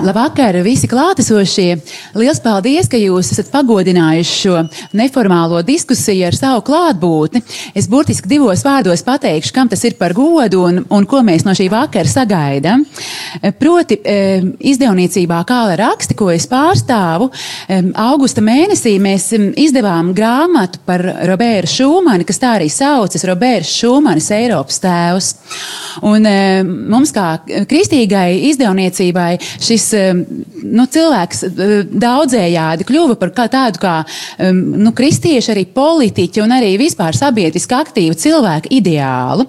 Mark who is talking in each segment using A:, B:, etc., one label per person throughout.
A: Labvakar, visi klātesošie! Lielas paldies, ka jūs esat pagodinājuši šo neformālo diskusiju ar savu klātbūtni. Es burtiski divos vārdos pateikšu, kam tas ir par godu un, un ko mēs no šī vakara sagaidām. Proti, e, izdevniecībā Kāla raksti, ko es pārstāvu, e, augusta mēnesī mēs izdevām grāmatu par Robertu Šūmani, kas tā arī saucas Roberts Šūmanis Eiropas tēvs. Un e, mums kā kristīgai izdevniecībai šis nu, cilvēks daudzējādi kļuva par kā tādu kā nu, kristiešu, arī politiķu un arī vispār sabiedriski aktīvu cilvēku ideālu.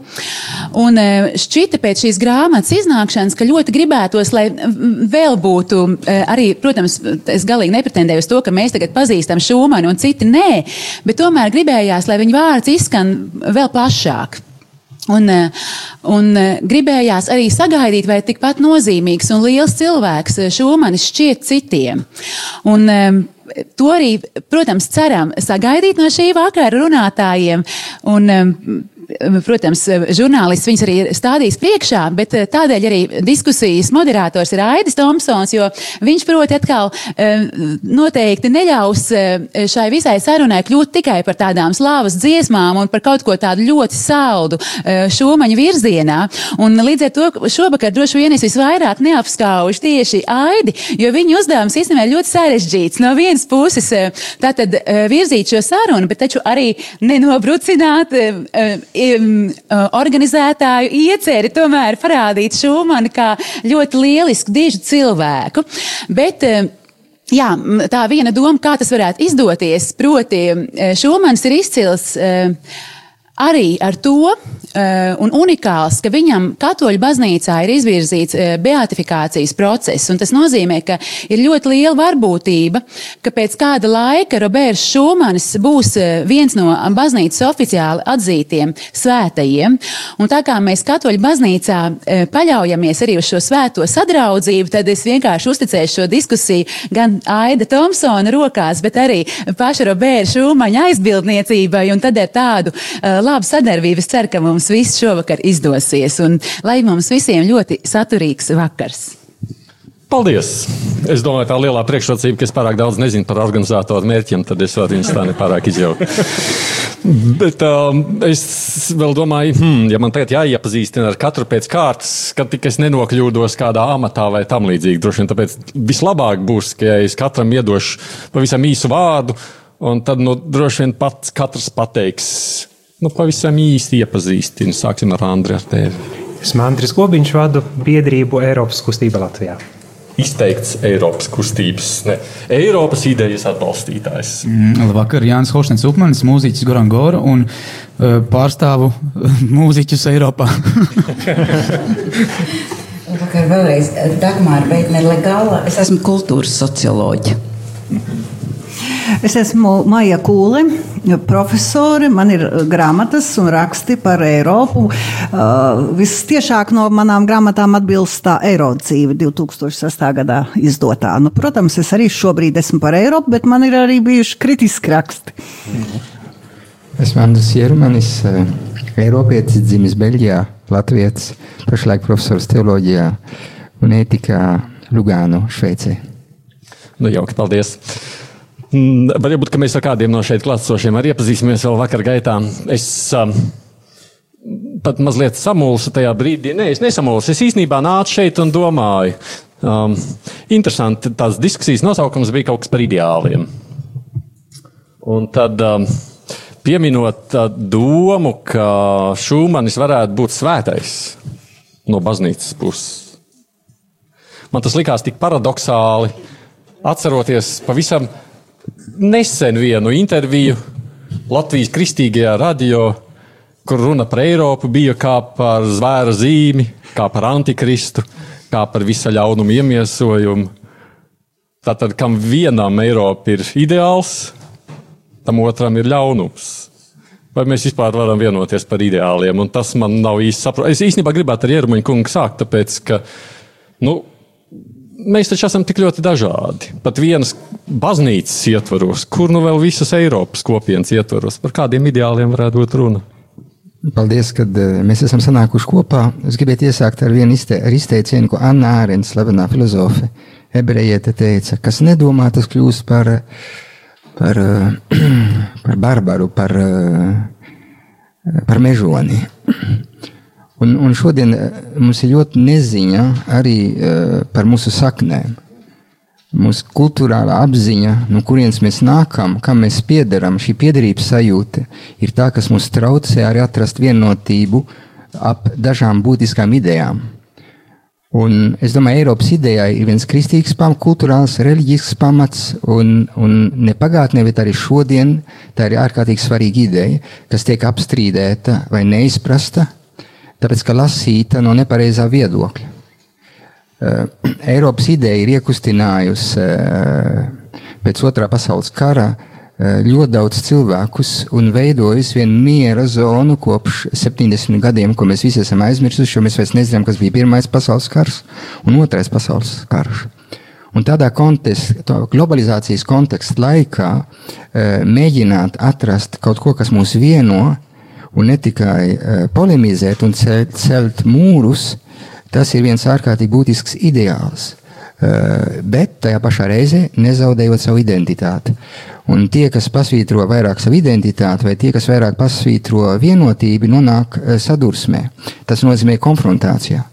A: Un šķita pēc šīs grāmatas iznākšanas, ka ļoti gribētos, lai vēl būtu arī, protams, es galīgi nepretendēju uz to, ka mēs tagad pazīstam Šūmanu un citi nē, bet tomēr gribējās, lai viņa vārds izskan vēl plašāk. Un, eh, un eh, gribējās arī sagaidīt, vai tikpat nozīmīgs un liels cilvēks eh, Šumanis šķiet citiem. Un, To arī, protams, ceram sagaidīt no šī vakara runātājiem. Un, protams, žurnālists viņus arī stādīs priekšā, bet eh, tādēļ arī diskusijas moderators ir Aidis Tomsons, jo viņš proti atkal eh, noteikti neļaus šai visai sarunai kļūt tikai par tādām slāvas dziesmām un par kaut ko tādu ļoti saldu šūmaņu virzienā. Un līdz ar to šovakar droši vien es visvairāk neapskaužu tieši Aidi, jo viņa uzdevums īstenībā ir ļoti sarežģīts. No vienas puses tātad virzīt šo sarunu, bet taču arī nenobrucināt organizētāju ieceri tomēr parādīt Šumanu kā ļoti lielisku, dižu cilvēku. Bet, Jā, tā viena doma, kā tas varētu izdoties, proti, Šumans ir izcils arī ar to, uh, un unikāls, ka viņam katoļu baznīcā ir izvirzīts uh, beatifikācijas process. Tas nozīmē, ka ir ļoti liela varbūtība, ka pēc kāda laika Roberts Šumanis būs uh, viens no baznīcas oficiāli atzītiem svētajiem. Un tā kā mēs katoļu baznīcā paļaujamies arī uz šo svēto sadraudzību, tad es vienkārši uzticēšu šo diskusiju gan Aida Tomsona rokās, bet arī paša Roberta Šumaņa aizbildniecībai. Un tad ar tādu uh, labu sadarbību es ceru, ka mums viss šovakar izdosies un lai mums visiem ļoti saturīgs vakars.
B: Paldies! Es domāju, tā lielā priekšrocība, ka es pārāk daudz nezinu par organizatoru mērķiem, tad es varu viņus tā nepārāk izjaukt. Bet um, es vēl domāju, hmm, ja man tagad jāiepazīstina ar katru pēc kārtas, kad tik es nenokļūdos kādā amatā vai tam līdzīgi. Droši vien tāpēc vislabāk būs, ka ja es katram iedošu pavisam īsu vārdu, un tad nu, droši vien pats katrs pateiks Nu, pavisam īsti iepazīstinu. Sāksim ar Andriu ar tevi.
C: Esmu Andris Gobiņš, vadu biedrību Eiropas kustība Latvijā.
B: Izteikts Eiropas kustības, ne Eiropas idejas atbalstītājs.
D: Mm, labvakar, Jānis Holšteins Upmanis, mūziķis Gorangora un uh, pārstāvu mūziķus Eiropā.
E: Labvakar, vēlreiz Dagmāra Beitne Legāla. Es esmu kultūras socioloģija.
F: Es esmu Maija Kūle, profesore. Man ir grāmatas un raksti par Eiropu. Uh, Vistiešāk no manām grāmatām atbilst tā Eirodzīve 2006. gadā izdotā. Nu, protams, es arī šobrīd esmu par Eiropu, bet man ir arī bijuši kritiski raksti.
G: Esmu Andris Jerumanis, uh, Eiropietis, dzimis Beļģijā, Latvijas, pašlaik profesors teoloģijā un ētikā Lugāno, Šveicē.
B: Nu, jauki, paldies! Mm, varbūt mēs ar kādiem no šeit klātsošiem arī iepazīsimies vēl vakar gaitā. Es um, pat mazliet samulsu tajā brīdī. Nē, es nesamulsu. Es īstenībā nācu šeit un domāju. Um, interesanti, tās diskusijas nosaukums bija kaut kas par ideāliem. Un tad um, pieminot uh, domu, ka Šūmanis varētu būt svētais no baznīcas puses. Man tas likās tik paradoxāli, atceroties pavisam nesen vienu interviju Latvijas kristīgajā radio, kur runa par Eiropu bija kā par zvēra zīmi, kā par antikristu, kā par visa ļaunuma iemiesojumu. Tātad, kam vienam Eiropa ir ideāls, tam otram ir ļaunums. Vai mēs vispār varam vienoties par ideāliem? Un tas man nav īsti saprotams. Es īstenībā gribētu ar Iermuņu kungu sākt, tāpēc, ka nu, mēs taču esam tik ļoti dažādi. Pat vienas baznīcas ietvaros, kur nu vēl visas Eiropas kopienas ietvaros, par kādiem ideāliem varētu būt runa.
G: Paldies, ka eh, mēs esam sanākuši kopā. Es gribētu iesākt ar vienu izte, ar izteicienu, ko Anna Ārens, slavenā filozofe, ebrejiete teica, kas nedomā, tas kļūst par, par, par barbaru, par, par mežoni. Un, un šodien mums ir ļoti neziņa arī par mūsu saknēm. Mūsu kultūrālā apziņa, no kurienes mēs nākam, kam mēs piederam, šī piederības sajūta ir tā, kas mums traucē arī atrast vienotību ap dažām būtiskām idejām. Un es domāju, Eiropas idejai ir viens kristīgs pamats, kultūrāls, reliģisks pamats, un, un ne pagātnē, bet arī šodien tā ir ārkārtīgi svarīga ideja, kas tiek apstrīdēta vai neizprasta, tāpēc ka lasīta no nepareizā viedokļa. Eh, Eiropas ideja ir iekustinājusi eh, pēc otrā pasaules kara eh, ļoti daudz cilvēkus un veidojis vienu miera zonu kopš 70 gadiem, ko mēs visi esam aizmirsuši, jo mēs vairs nezinām, kas bija Pirmais pasaules karš un Otrais pasaules karš. Un tādā kontekstā, globalizācijas konteksta laikā, mēģināt atrast kaut ko, kas mūs vieno, un ne tikai polemizēt un celt, celt mūrus, Tas ir viens ārkārtīgi būtisks ideāls, eh, bet tajā pašā reizē nezaudējot savu identitāti. Un tie, kas pasvītro vairāk savu identitāti, vai tie, kas vairāk pasvītro vienotību, nonāk eh, sadursmē. Tas nozīmē konfrontācijā.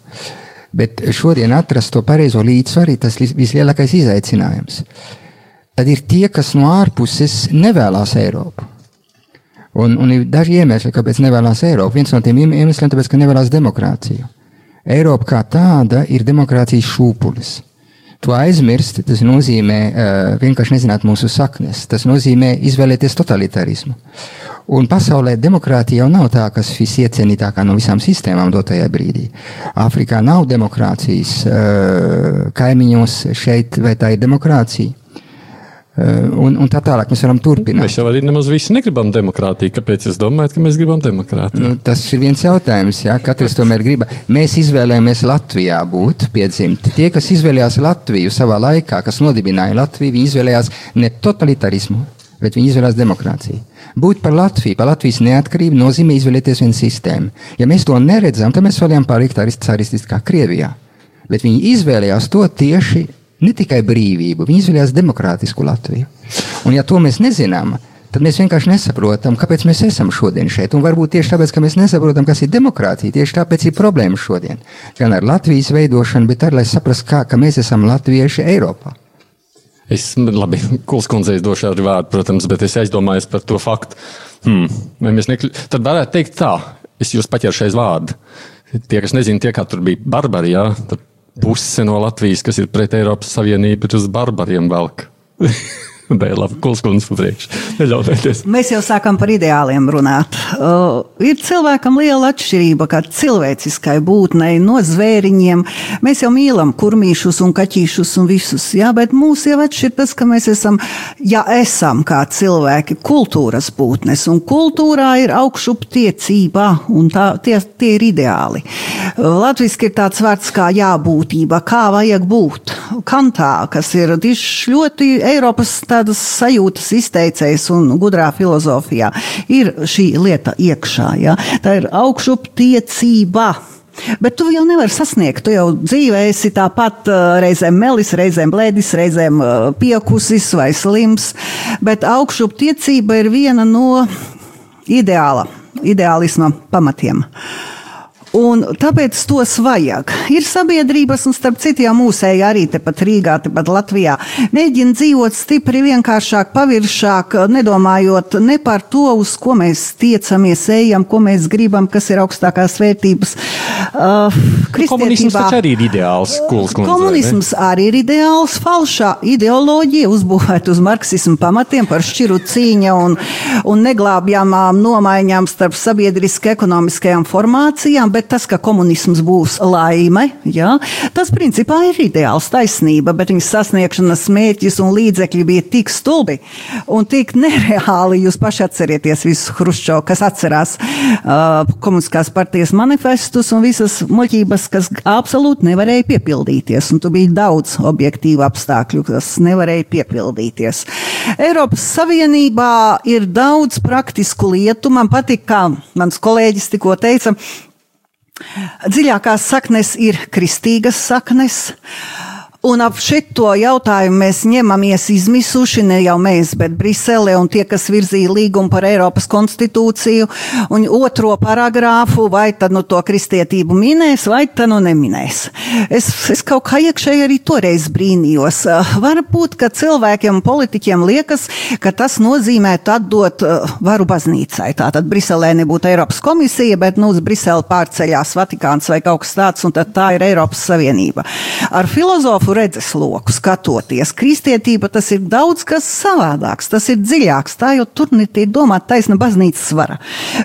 G: Bet šodien atrast to pareizo līdzsvaru ir tas vislielākais izaicinājums. Tad ir tie, kas no ārpuses nevēlas Eiropu. Un, un ir daži iemesli, kāpēc nevēlas Eiropu. Viens no tiem iemesliem ir, ka nevēlas demokrātiju. Eiropa kā tāda ir demokrātijas šūpulis. To aizmirst, tas nozīmē uh, vienkārši nezināt mūsu saknes. Tas nozīmē izvēlēties totalitārismu. Un pasaulē demokrātija jau nav tā, kas visiecienītākā no visām sistēmām dotajā brīdī. Āfrikā nav demokrātijas, uh, kaimiņos šeit vai tā ir demokrātija. Eh, un, un tā tālāk mēs varam turpināt.
B: Mēs jau arī nemaz visi negribam demokrātiju. Kāpēc jūs domājat, ka mēs gribam demokrātiju? Nu,
G: tas ir viens jautājums. Jā, katrs tomēr grib. Mēs izvēlējāmies Latvijā būt piedzimti. Tie, kas izvēlējās Latviju savā laikā, kas nodibināja Latviju, viņi izvēlējās ne totalitarismu, bet viņi izvēlējās demokrātiju. Būt par Latviju, par Latvijas neatkarību nozīmē izvēlēties vienu sistēmu. Ja mēs to neredzam, tad mēs varam palikt arī caristiskā Krievijā. Bet viņi izvēlējās to tieši ne tikai brīvību, viņi izvēlējās demokrātisku Latviju. Un, ja to mēs nezinām, tad mēs vienkārši nesaprotam, kāpēc mēs esam šodien šeit. Un varbūt tieši tāpēc, ka mēs nesaprotam, kas ir demokrātija, tieši tāpēc ir problēma šodien. Gan ar Latvijas veidošanu, bet arī, lai saprastu, kā, ka mēs esam latvieši Eiropā.
B: Es, labi, Kulskundzei došu arī vārdu, protams, bet es aizdomājos par to faktu. Hmm, nekļu... Tad varētu teikt tā, es jūs paķeršu aiz vārdu. Tie, kas nezina, tie, kā tur bija barbari, jā, tad puse no Latvijas, kas ir pret Eiropas Savienību, ir uz barbariem velk. Nē, labi, kulskundze pa priekšu. Neļaujieties.
F: Mēs jau sākam par ideāliem runāt. Uh, ir cilvēkam liela atšķirība, kā cilvēciskai būtnei no zvēriņiem. Mēs jau mīlam kurmīšus un kaķīšus un visus, jā, bet mūs jau atšķir tas, ka mēs esam, ja esam kā cilvēki, kultūras būtnes, un kultūrā ir augšuptiecība, un tā, tie, tie ir ideāli. Uh, latviski ir tāds vārds kā jābūtība, kā vajag būt. Kantā, kas ir ļoti Eiropas tā tādas sajūtas izteicējs un gudrā filozofijā ir šī lieta iekšā. Ja? Tā ir augšuptiecība. Bet tu jau nevari sasniegt. Tu jau dzīvē esi tāpat reizēm melis, reizēm blēdis, reizēm piekusis vai slims. Bet augšuptiecība ir viena no ideāla, ideālisma pamatiem. Uh, Un tāpēc tos vajag. Ir sabiedrības, un starp citu, jau mūsēji arī tepat Rīgā, tepat Latvijā, mēģina dzīvot stipri vienkāršāk, paviršāk, nedomājot ne par to, uz ko mēs tiecamies, ejam, ko mēs gribam, kas ir augstākās vērtības.
B: Uh, komunisms taču arī ir ideāls. Kuls, kundze,
F: komunisms ne? arī ir ideāls, falšā ideoloģija, uzbūvēta uz marksismu pamatiem par šķiru cīņa un, un neglābjamām nomaiņām starp sabiedriski ekonomiskajām formācijām bet tas, ka komunisms būs laime, ja, tas principā ir ideāls taisnība, bet viņas sasniegšanas mērķis un līdzekļi bija tik stulbi un tik nereāli. Jūs paši atcerieties visu Hruščovu, kas atcerās uh, komunistiskās partijas manifestus un visas muļķības, kas absolūti nevarēja piepildīties. Tur bija daudz objektīvu apstākļu, kas nevarēja piepildīties. Eiropas Savienībā ir daudz praktisku lietu. Man patīk, kā mans kolēģis tikko teica, Dziļākās saknes ir kristīgas saknes. Un ap šito jautājumu mēs ņemamies izmisuši, ne jau mēs, bet Brisele un tie, kas virzīja līgumu par Eiropas konstitūciju un otro paragrāfu, vai tad nu to kristietību minēs, vai tad nu neminēs. Es, es kaut kā iekšēji arī toreiz brīnījos. Varbūt, ka cilvēkiem politiķiem liekas, ka tas nozīmē atdot varu baznīcai. Tātad Briselē nebūtu Eiropas komisija, bet nu uz Briseli pārceļās Vatikāns vai kaut kas tāds, un tad tā ir Eiropas Savienība. Ar filozofu savu redzesloku skatoties. Kristietība tas ir daudz kas savādāks, tas ir dziļāks. Tā jau tur netiek domāta taisna baznīcas svara.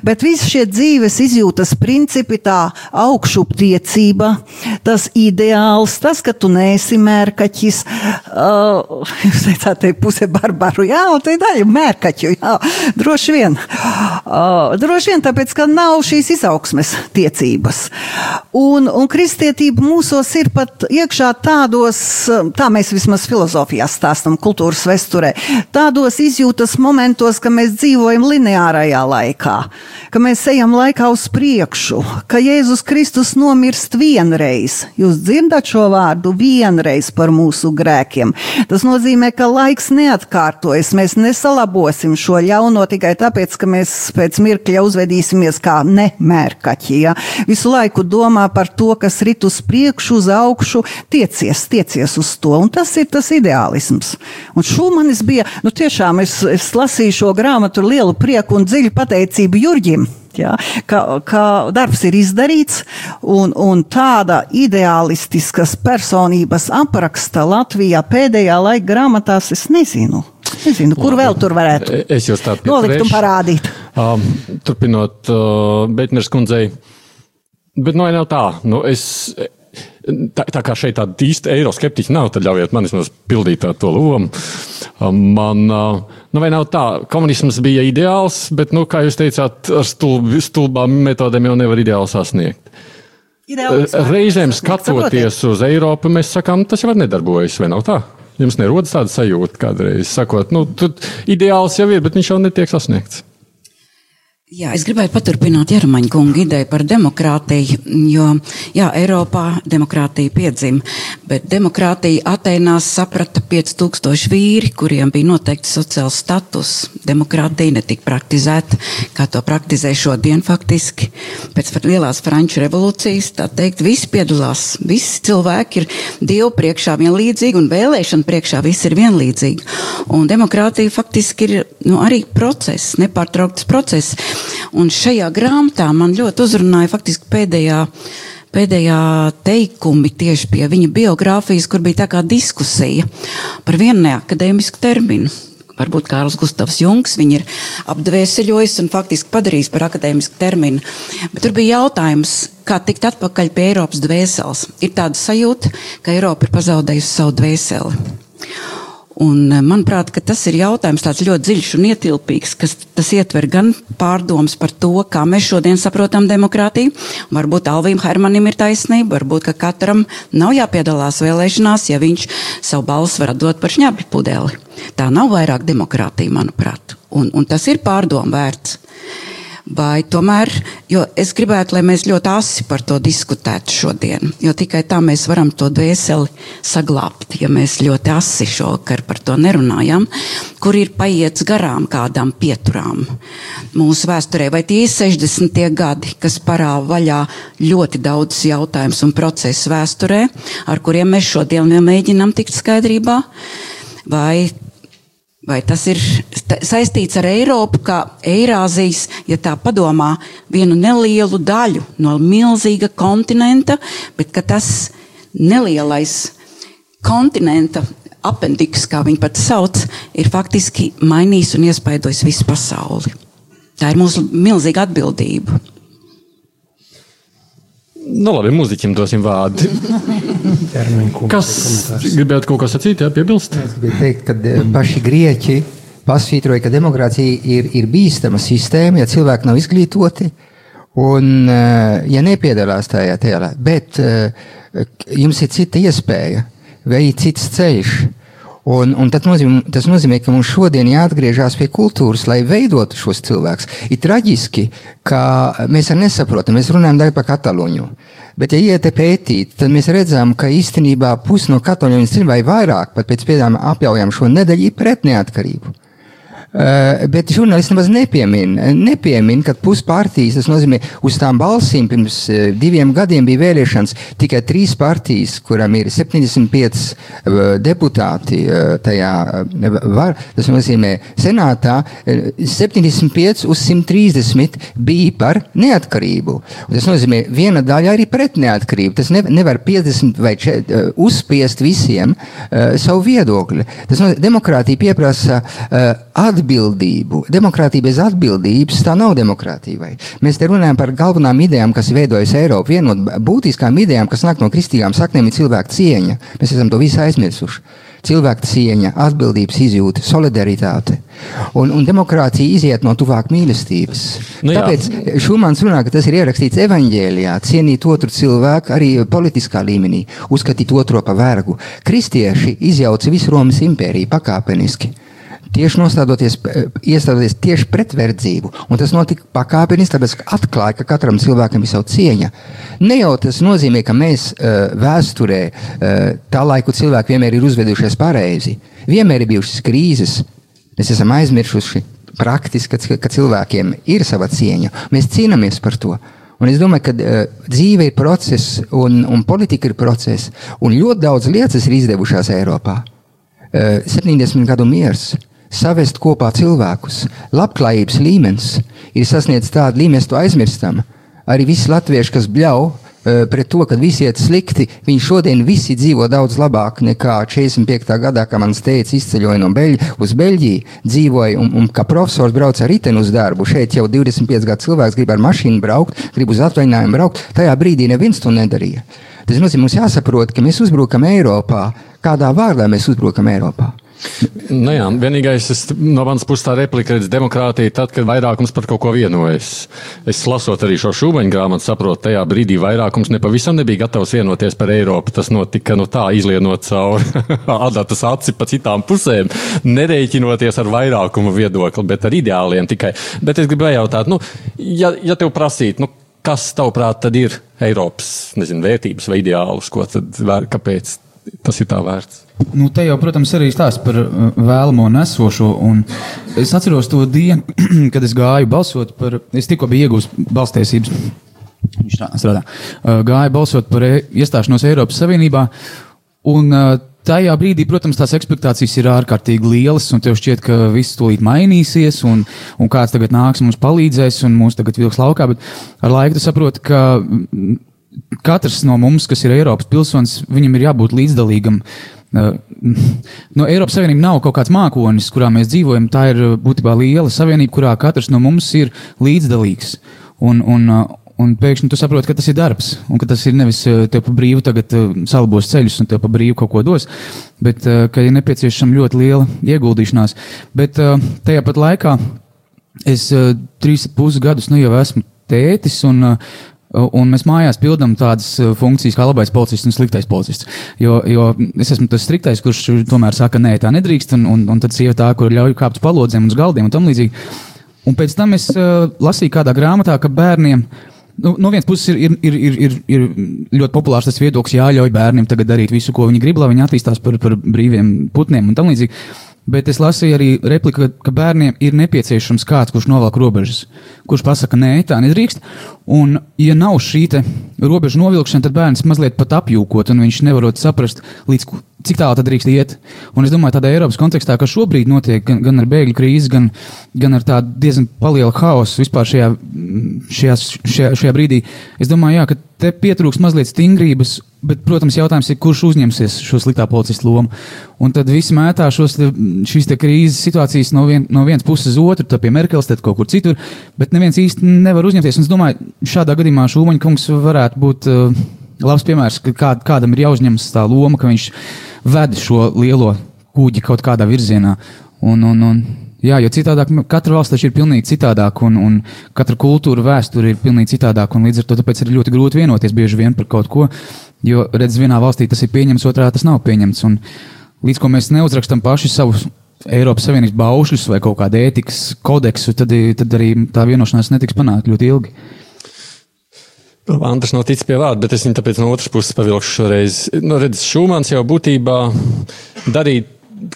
F: Bet visi šie dzīves izjūtas principi, tā augšuptiecība, tas ideāls, tas, ka tu neesi mērkaķis. Uh, jūs teicāt, te pusē barbaru, jā, un te daļa mērkaķu, jā, droši vien. Uh, droši vien tāpēc, ka nav šīs izaugsmes tiecības. Un, un kristietība mūsos ir pat iekšā tādos tādos, tā mēs vismaz filozofijā stāstam, kultūras vēsturē, tādos izjūtas momentos, ka mēs dzīvojam lineārajā laikā, ka mēs ejam laikā uz priekšu, ka Jēzus Kristus nomirst vienreiz. Jūs dzirdat šo vārdu vienreiz par mūsu grēkiem. Tas nozīmē, ka laiks neatkārtojas. Mēs nesalabosim šo ļauno tikai tāpēc, ka mēs pēc mirkļa uzvedīsimies kā nemērkaķi. Ja? Visu laiku domā par to, kas rit uz priekšu, uz augšu, tiecies, tiecies tiecies uz to. Tas ir tas ideālisms. Un Šumanis bija, nu tiešām es, es lasīju šo grāmatu ar lielu prieku un dziļu pateicību Jurģim. Ja, ka, ka darbs ir izdarīts, un, un tāda ideālistiskas personības apraksta Latvijā pēdējā laika grāmatās es nezinu. Nezinu, kur vēl tur varētu
B: es jūs tādu
F: nolikt un parādīt.
B: Um, turpinot uh, Beitners kundzei, bet nu, nav tā. Nu, es, Tā, tā kā šeit tāda īsta eiroskeptiķa nav, tad ļaujiet man vismaz pildīt to lomu. Um, man, uh, nu vai nav tā, komunisms bija ideāls, bet, nu, kā jūs teicāt, ar stulb, stulbām metodēm jau nevar ideāli sasniegt. Ideāls, Reizēm skatoties uz Eiropu, mēs sakām, tas jau nedarbojas, vai nav tā? Jums nerodas tāda sajūta kādreiz, sakot, nu, tur ideāls jau ir, bet viņš jau netiek sasniegts.
E: Jā, es gribēju paturpināt Jārmaņa kunga ideju par demokrātiju, jo, jā, Eiropā demokrātija piedzima, bet demokrātija Atēnās saprata 5000 vīri, kuriem bija noteikti sociāls status. Demokrātija netika praktizēta, kā to praktizē šodien faktiski. Pēc lielās Franču revolūcijas, tā teikt, visi piedalās, visi cilvēki ir Dievu priekšā vienlīdzīgi un vēlēšana priekšā visi ir vienlīdzīgi. Un demokrātija faktiski ir, nu, arī process, nepārtraukts process. Un šajā grāmatā man ļoti uzrunāja faktiski pēdējā, pēdējā teikumi tieši pie viņa biogrāfijas, kur bija tā kā diskusija par vienu neakadēmisku terminu. Varbūt Kārls Gustavs Junks viņu ir apdvēseļojis un faktiski padarījis par akadēmisku terminu. Bet tur bija jautājums, kā tikt atpakaļ pie Eiropas dvēseles. Ir tāda sajūta, ka Eiropa ir pazaudējusi savu dvēseli. Un, eh, manuprāt, tas ir jautājums ļoti dziļš un ietilpīgs, kas ietver gan pārdomas par to, kā mēs šodien saprotam demokrātiju. Varbūt Alvīm Hermanim ir taisnība, varbūt ka katram nav jāpiedalās vēlēšanās, ja viņš savu balsu var dot par šņabļu pudeli. Tā nav vairāk demokrātija, manuprāt. Un, un tas ir pārdomu vērts. Vai tomēr, jo es gribētu, lai mēs ļoti asi par to diskutētu šodien, jo tikai tā mēs varam to dvēseli saglabāt, ja mēs ļoti asi šovakar par to nerunājam, kur ir paiets garām kādām pieturām mūsu vēsturē, vai tie ir 60. gadi, kas parāva vaļā ļoti daudz jautājumus un procesu vēsturē, ar kuriem mēs šodien mēģinām tikt skaidrībā, vai Vai tas ir saistīts ar Eiropu, kā Eirāzijas, ja tā padomā, vienu nelielu daļu no milzīga kontinenta, bet tas nelielais kontinenta apendiks, kā viņi pat sauc, ir faktiski mainījis un iespaidojis visu pasauli. Tā ir mūsu milzīga atbildība.
B: Nu, labi, mūziķim dosim vārdu. Kas gribētu kaut ko sacīt, jā, piebilst?
G: Es gribēju teikt, ka eh, paši grieķi pasvītroja, ka demokrātija ir, ir bīstama sistēma, ja cilvēki nav izglītoti un eh, ja nepiedalās tajā tēlā. Bet eh, jums ir cita iespēja, vai cits ceļš. Un, un nozīmē, tas nozīmē, ka mums šodien jāatgriežas pie kultūras, lai veidotu šos cilvēkus. Ir traģiski, ka mēs arī nesaprotam, mēs runājam tagad par Katalūņu. Bet, ja iet pētīt, tad mēs redzam, ka īstenībā pusi no katoļiem vai vairāk, pat pēc pēdējām apjaujām šo nedēļu, ir pret neatkarību. Uh, bet žurnālisti nemaz nepiemina, nepiemin, ka puspartijas, tas nozīmē, uz tām balsīm pirms uh, diviem gadiem bija vēlēšanas tikai trīs partijas, kuram ir 75 uh, deputāti uh, tajā var, tas nozīmē, senātā uh, 75 uz 130 bija par neatkarību. Un tas nozīmē, viena daļa arī pret neatkarību. Tas ne, nevar 50 vai 4, uh, uzspiest visiem savu viedokli. Tas nozīmē, demokrātija pieprasa atbildību atbildību. Demokrātija bez atbildības tā nav demokrātija. Vai? Mēs te runājam par galvenām idejām, kas veidojas Eiropā. Viena no būtiskām idejām, kas nāk no kristīgām saknēm, ir cilvēka cieņa. Mēs esam to visu aizmirsuši. Cilvēka cieņa, atbildības izjūta, solidaritāte. Un, un demokrātija iziet no tuvāk mīlestības. Nu, jā. Tāpēc Šumans runā, ka tas ir ierakstīts evaņģēlijā, cienīt otru cilvēku arī politiskā līmenī, uzskatīt otro par vergu. Kristieši izjauca visu Romas impēriju pakāpeniski tieši nostādoties, iestādoties tieši pret verdzību. Un tas notika pakāpeniski, tāpēc atklāja, ka katram cilvēkam ir sava cieņa. Ne jau tas nozīmē, ka mēs uh, vēsturē uh, tā laiku cilvēki vienmēr ir uzvedušies pareizi. Vienmēr ir bijušas krīzes. Mēs esam aizmirsuši praktiski, ka, cilvēkiem ir sava cieņa. Mēs cīnāmies par to. Un es domāju, ka uh, dzīve ir process, un, un politika ir process, un ļoti daudz lietas ir izdevušās Eiropā. Uh, 70 gadu miers, savest kopā cilvēkus. Labklājības līmenis ir sasniedzis tādu līmeni, mēs to aizmirstam. Arī visi latvieši, kas bļauj eh, pret to, ka visi iet slikti, viņi šodien visi dzīvo daudz labāk nekā 45. gadā, kad mans teica, izceļoja no Beļģijas uz Beļģiju, dzīvoja un, un kā profesors brauca ar riteni uz darbu. Šeit jau 25 gadu cilvēks grib ar mašīnu braukt, grib uz atvaļinājumu braukt. Tajā brīdī neviens to nedarīja. Tas nozīmē, mums jāsaprot, ka mēs uzbrukam Eiropā. Kādā vārdā mēs uzbrukam Eiropā?
B: Nu jā, vienīgais es, no manas puses tā replika ir demokrātija, tad, kad vairākums par kaut ko vienojas. Es lasot arī šo šūbaņu grāmatu, saprotu, tajā brīdī vairākums nepavisam nebija gatavs vienoties par Eiropu. Tas notika nu, tā, izlienot cauri adatas aci pa citām pusēm, nerēķinoties ar vairākumu viedokli, bet ar ideāliem tikai. Bet es gribēju jautāt, nu, ja, ja tev prasītu, nu, kas tavuprāt tad ir Eiropas nezinu, vērtības vai ideālus, ko tad, kāpēc tas ir tā vērts?
D: Nu, te jau, protams, arī stāsta par uh, vēlamo un esošo. Un es atceros to dienu, kad es gāju balsot par. Es tikko biju iegūst balstiesības. Viņš tā strādā. Uh, gāju balsot par e iestāšanos Eiropas Savienībā. Un uh, tajā brīdī, protams, tās expectācijas ir ārkārtīgi lielas, un tev šķiet, ka viss tūlīt mainīsies, un, un kāds tagad nāks mums palīdzēs, un mūs tagad vilks laukā. Bet ar laiku tu saproti, ka katrs no mums, kas ir Eiropas pilsonis, viņam ir jābūt līdzdalīgam No Eiropas Savienība nav kaut kāds mākonis, kurā mēs dzīvojam. Tā ir būtībā liela savienība, kurā katrs no mums ir līdzdalīgs. Un, un, un pēkšņi tu saproti, ka tas ir darbs, un ka tas ir nevis tev pa brīvu tagad salabos ceļus un tev pa brīvu kaut ko dos, bet ka ir nepieciešama ļoti liela ieguldīšanās. Bet tajā pat laikā es trīs pus gadus nu jau esmu tētis, un Un mēs mājās pildām tādas uh, funkcijas kā labais policists un sliktais policists. Jo, jo es esmu tas striktais, kurš tomēr saka, nē, tā nedrīkst, un, un, un tad sieva tā, kur ļauj kāpt uz palodzēm un uz galdiem un tam līdzīgi. Un pēc tam es uh, lasīju kādā grāmatā, ka bērniem. Nu, no vienas puses ir, ir, ir, ir, ir ļoti populārs tas viedoklis, jāļauj bērniem darīt visu, ko viņi grib, lai viņi attīstās par, par brīviem putniem un tam līdzīgi. Bet es lasīju arī repliku, ka bērniem ir nepieciešams kāds, kurš novelk robežas, kurš pasaka, nē, tā nedrīkst. Un, ja nav šī robežu novilkšana, tad bērns mazliet pat apjūkot, un viņš nevarot saprast, līdz cik tālu tad drīkst iet. Un es domāju, tādā Eiropas kontekstā, ka šobrīd notiek gan, gan ar bēgļu krīzi, gan, gan ar tādu diezgan lielu haosu vispār šajā, šajā, šajā, šajā brīdī, es domāju, jā, ka te pietrūks mazliet stingrības Bet, protams, jautājums ir, kurš uzņemsies šo sliktā policista lomu. Un tad viss mētā šos, te, šīs te krīzes situācijas no, vien, no vienas puses uz otru, tad pie Merkels, tad kaut kur citur, bet neviens īsti nevar uzņemties. Un es domāju, šādā gadījumā Šūmaņa kungs varētu būt uh, labs piemērs, ka kā, kādam ir jāuzņemas tā loma, ka viņš ved šo lielo kuģi kaut kādā virzienā. Un, un, un, Jā, jo citādāk katra valsts taču ir pilnīgi citādāka, un, un katra kultūra, vēsture ir pilnīgi citādāka, līdz ar to ir ļoti grūti vienoties bieži vien par kaut ko. Jo, redz, vienā valstī tas ir pieņemts, otrā tas nav pieņemts. Un, līdz ko mēs neuzrakstam paši savus Eiropas Savienības baušļus vai kaut kādu ētikas kodeksu, tad, tad arī tā vienošanās netiks panākta ļoti ilgi.
B: Andris nav ticis pie vārda, bet es viņu tāpēc no otras puses pavilkšu šoreiz. Nu, redz, Šumans jau būtībā darīja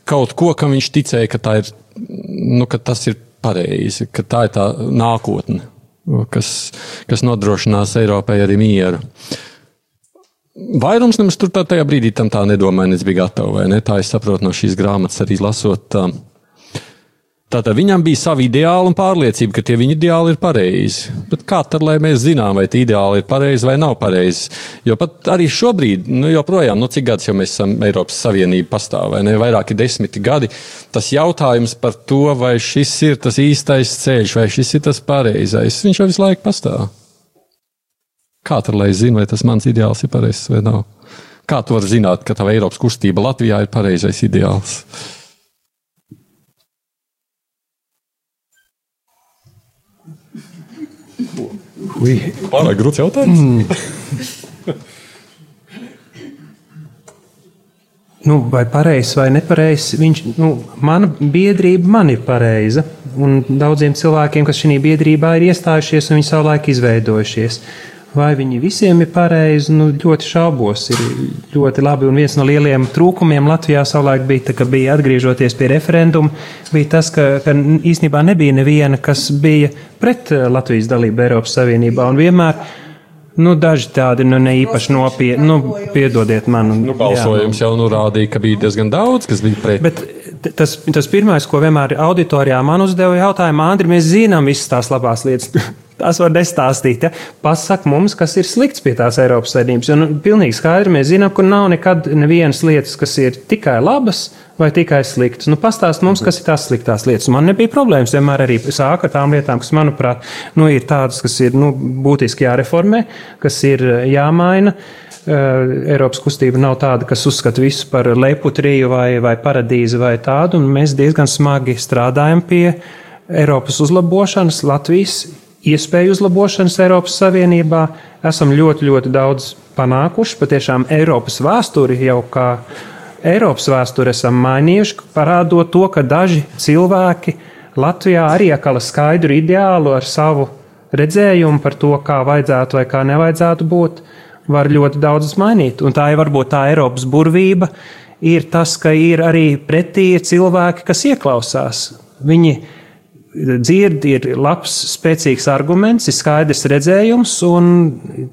B: kaut ko, kam viņš ticēja, ka, ir, nu, ka tas ir pareizi, ka tā ir tā nākotne, kas, kas nodrošinās Eiropai arī mieru. Vairums nemaz tur tā, tajā brīdī tam tā nedomāja, nes bija gatava. Ne? Tā es saprotu no šīs grāmatas arī lasot. Tā. Tātad viņam bija savi ideāli un pārliecība, ka tie viņa ideāli ir pareizi. Bet kā tad, lai mēs zinām, vai tie ideāli ir pareizi vai nav pareizi? Jo pat arī šobrīd, nu joprojām, nu cik gadus jau mēs esam Eiropas Savienība pastāv, vai ne, vairāki desmiti gadi, tas jautājums par to, vai šis ir tas īstais ceļš, vai šis ir tas pareizais, viņš jau visu laiku pastāv. Kā tad, lai zinu, vai tas mans ideāls ir pareizs vai nav? Kā tu vari zināt, ka tava Eiropas kustība Latvijā ir pareizais ideāls?
C: Ui.
B: Pārāk grūts jautājums. Mm.
C: nu, vai pareizs vai nepareizs, viņš, nu, mana biedrība man ir pareiza. Un daudziem cilvēkiem, kas šajā biedrībā ir iestājušies un viņi savulaik izveidojušies. Vai viņi visiem ir pareizi? Nu, ļoti šaubos. Ir ļoti labi. Un viens no lielajiem trūkumiem Latvijā savulaik bija, tā, ka bija atgriežoties pie referenduma, bija tas, ka, ka īstenībā nebija neviena, kas bija pret eh, Latvijas dalību Eiropas Savienībā. Un vienmēr Nu, daži tādi nu, ne īpaši nopietni. Nu, piedodiet man.
B: Nu, balsojums jā, nu. jau nu rādīja, ka bija diezgan daudz, kas bija pret.
C: Bet tas, tas pirmais, ko vienmēr auditorijā man uzdeva jautājumu, Andri, mēs zinām visas tās labās lietas. Tās var nestāstīt. Ja? Pasak mums, kas ir slikts pie tās Eiropas saimnības. Nu, pilnīgi skaidri mēs zinām, ka nav nekad nevienas lietas, kas ir tikai labas vai tikai sliktas. Nu, pastāst mums, kas ir tās sliktās lietas. Man nebija problēmas. Vienmēr arī sāka ar tām lietām, kas, manuprāt, nu, ir tādas, kas ir nu, būtiski jāreformē, kas ir jāmaina. Uh, Eiropas kustība nav tāda, kas uzskata visu par leputriju vai, vai paradīzi vai tādu, un mēs diezgan smagi strādājam pie Eiropas uzlabošanas, Latvijas iespēju uzlabošanas Eiropas Savienībā. Esam ļoti, ļoti daudz panākuši. Patiešām Eiropas vēsturi jau kā Eiropas vēsturi esam mainījuši, parādot to, ka daži cilvēki Latvijā arī iekala skaidru ideālu ar savu redzējumu par to, kā vajadzētu vai kā nevajadzētu būt, var ļoti daudz mainīt. Un tā ir varbūt tā Eiropas burvība, ir tas, ka ir arī pretī cilvēki, kas ieklausās. Viņi dzird, ir labs, spēcīgs arguments, ir skaidrs redzējums, un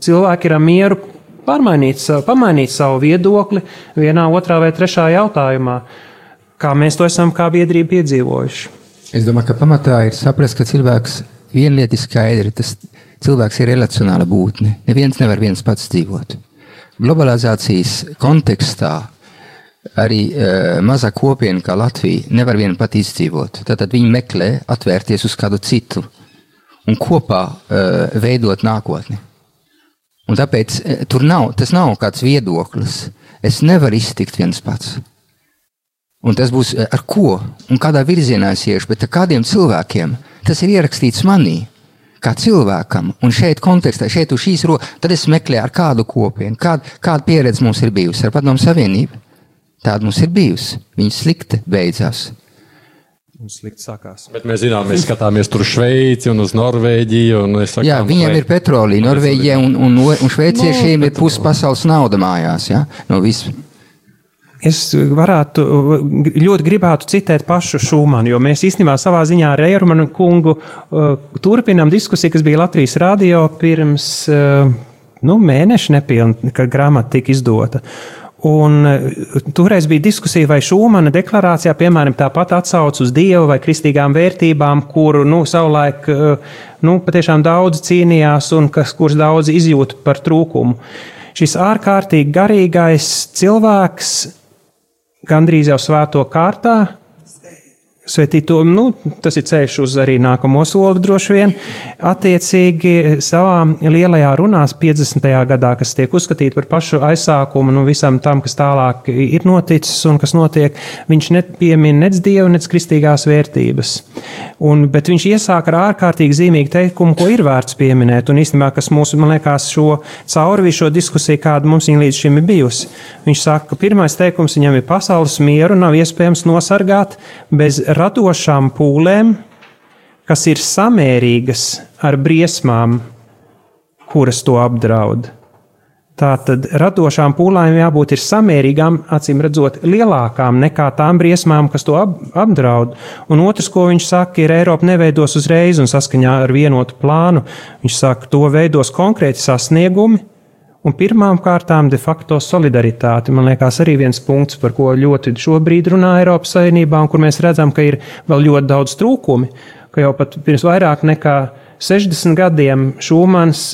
C: cilvēki ir mieru pārmainīt, pamainīt savu viedokli vienā, otrā vai trešā jautājumā, kā mēs to esam kā biedrība piedzīvojuši.
G: Es domāju, ka pamatā ir saprast, ka cilvēks viena lieta ir skaidra. Tas cilvēks ir relacionāla būtne. Neviens nevar viens pats dzīvot. Globalizācijas kontekstā arī uh, maza kopiena kā Latvija nevar viena pati izdzīvot. Tad viņi meklē atvērties uz kādu citu un kopā uh, veidot nākotni. Un tāpēc uh, tur nav, tas nav kāds viedoklis. Es nevaru iztikt viens pats. Un tas būs ar ko un kādā virzienā es iešu, bet ar kādiem cilvēkiem tas ir ierakstīts manī. Kā cilvēkam, un šeit, kontekstā, šeit uz šīs rokas, tad es meklēju, ar kādu kopienu, kāda, kāda pieredze mums ir bijusi ar Padomu Savienību. Tāda mums ir bijusi. Viņa slikti beidzās.
C: Mums slikti sākās.
B: Bet mēs zinām, mēs skatāmies tur Šveici un uz Norvēģiju. Un sakām,
G: jā, viņiem vai... ir petrolīna. Norvēģija un, un, un šveiciešiem no, ir pusi pasaules nauda mājās. Ja? No visu.
C: Es varētu, ļoti gribētu citēt pašu Šūmanu, jo mēs īstenībā savā ziņā ar Eirmanu kungu uh, turpinām diskusiju, kas bija Latvijas radio pirms uh, nu, mēneša nepilni, kad grāmata tika izdota. Uh, Un e, toreiz bija diskusija, vai Šūmana deklarācijā, piemēram, tāpat atsauc uz dievu vai kristīgām vērtībām, kuru nu, savulaik nu, patiešām daudz cīnījās un kas, kurus daudz izjūt par trūkumu. Šis ārkārtīgi garīgais cilvēks, gandrīz jau svēto kārtā, Svētīto, nu, tas ir ceļš uz arī nākamo soli droši vien. Attiecīgi savā lielajā runās 50. gadā, kas tiek uzskatīta par pašu aizsākumu nu, visam tam, kas tālāk ir noticis un kas notiek, viņš nepiemina nec dievu, nec kristīgās vērtības. Un, bet viņš iesāk ar ārkārtīgi zīmīgu teikumu, ko ir vērts pieminēt, un īstenībā, kas mūsu, man liekas, šo cauri visu šo diskusiju, kāda mums līdz šim ir bijusi. Viņš saka, ka pirmais teikums viņam ir pasaules mieru nav iespējams nosargāt bez radošām pūlēm, kas ir samērīgas ar briesmām, kuras to apdraud. Tātad radošām pūlēm jābūt samērīgām, acīm redzot, lielākām nekā tām briesmām, kas to ap, apdraud. Un otrs, ko viņš saka, ir Eiropa neveidos uzreiz un saskaņā ar vienotu plānu. Viņš saka, to veidos konkrēti sasniegumi, Un pirmām kārtām de facto solidaritāte. Man liekas, arī viens punkts, par ko ļoti šobrīd runā Eiropas Savienībā, un kur mēs redzam, ka ir vēl ļoti daudz trūkumi. Ka jau pat pirms vairāk nekā 60 gadiem Šūmans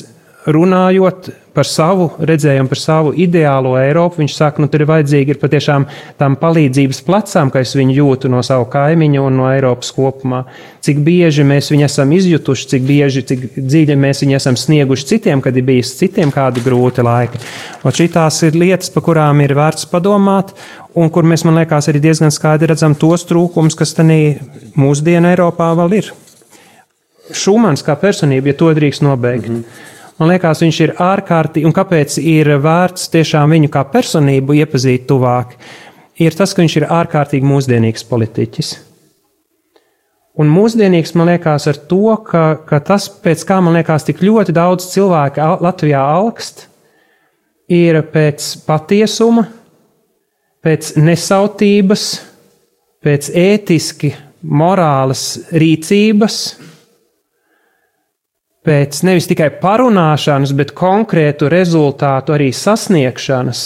C: runājot par savu redzējumu, par savu ideālo Eiropu, viņš saka, nu tur ir vajadzīgi ir patiešām tām palīdzības plecām, ka es viņu jūtu no savu kaimiņu un no Eiropas kopumā. Cik bieži mēs viņu esam izjutuši, cik bieži, cik dziļi mēs viņu esam snieguši citiem, kad ir bijis citiem kādi grūti laiki. Un šīs ir lietas, par kurām ir vērts padomāt, un kur mēs, man liekas, arī diezgan skaidri redzam tos trūkumus, kas tanī mūsdienu Eiropā vēl ir. Šumans kā personība, ja to drīkst nobeigt. Mm -hmm Man liekas, viņš ir ārkārtīgi, un kāpēc ir vērts tiešām viņu kā personību iepazīt tuvāk, ir tas, ka viņš ir ārkārtīgi mūsdienīgs politiķis. Un mūsdienīgs man liekas ar to, ka, ka tas, pēc kā man liekas, tik ļoti daudz cilvēku Latvijā augst, ir pēc patiesuma, pēc nesautības, pēc ētiski morālas rīcības, pēc nevis tikai parunāšanas, bet konkrētu rezultātu arī sasniegšanas.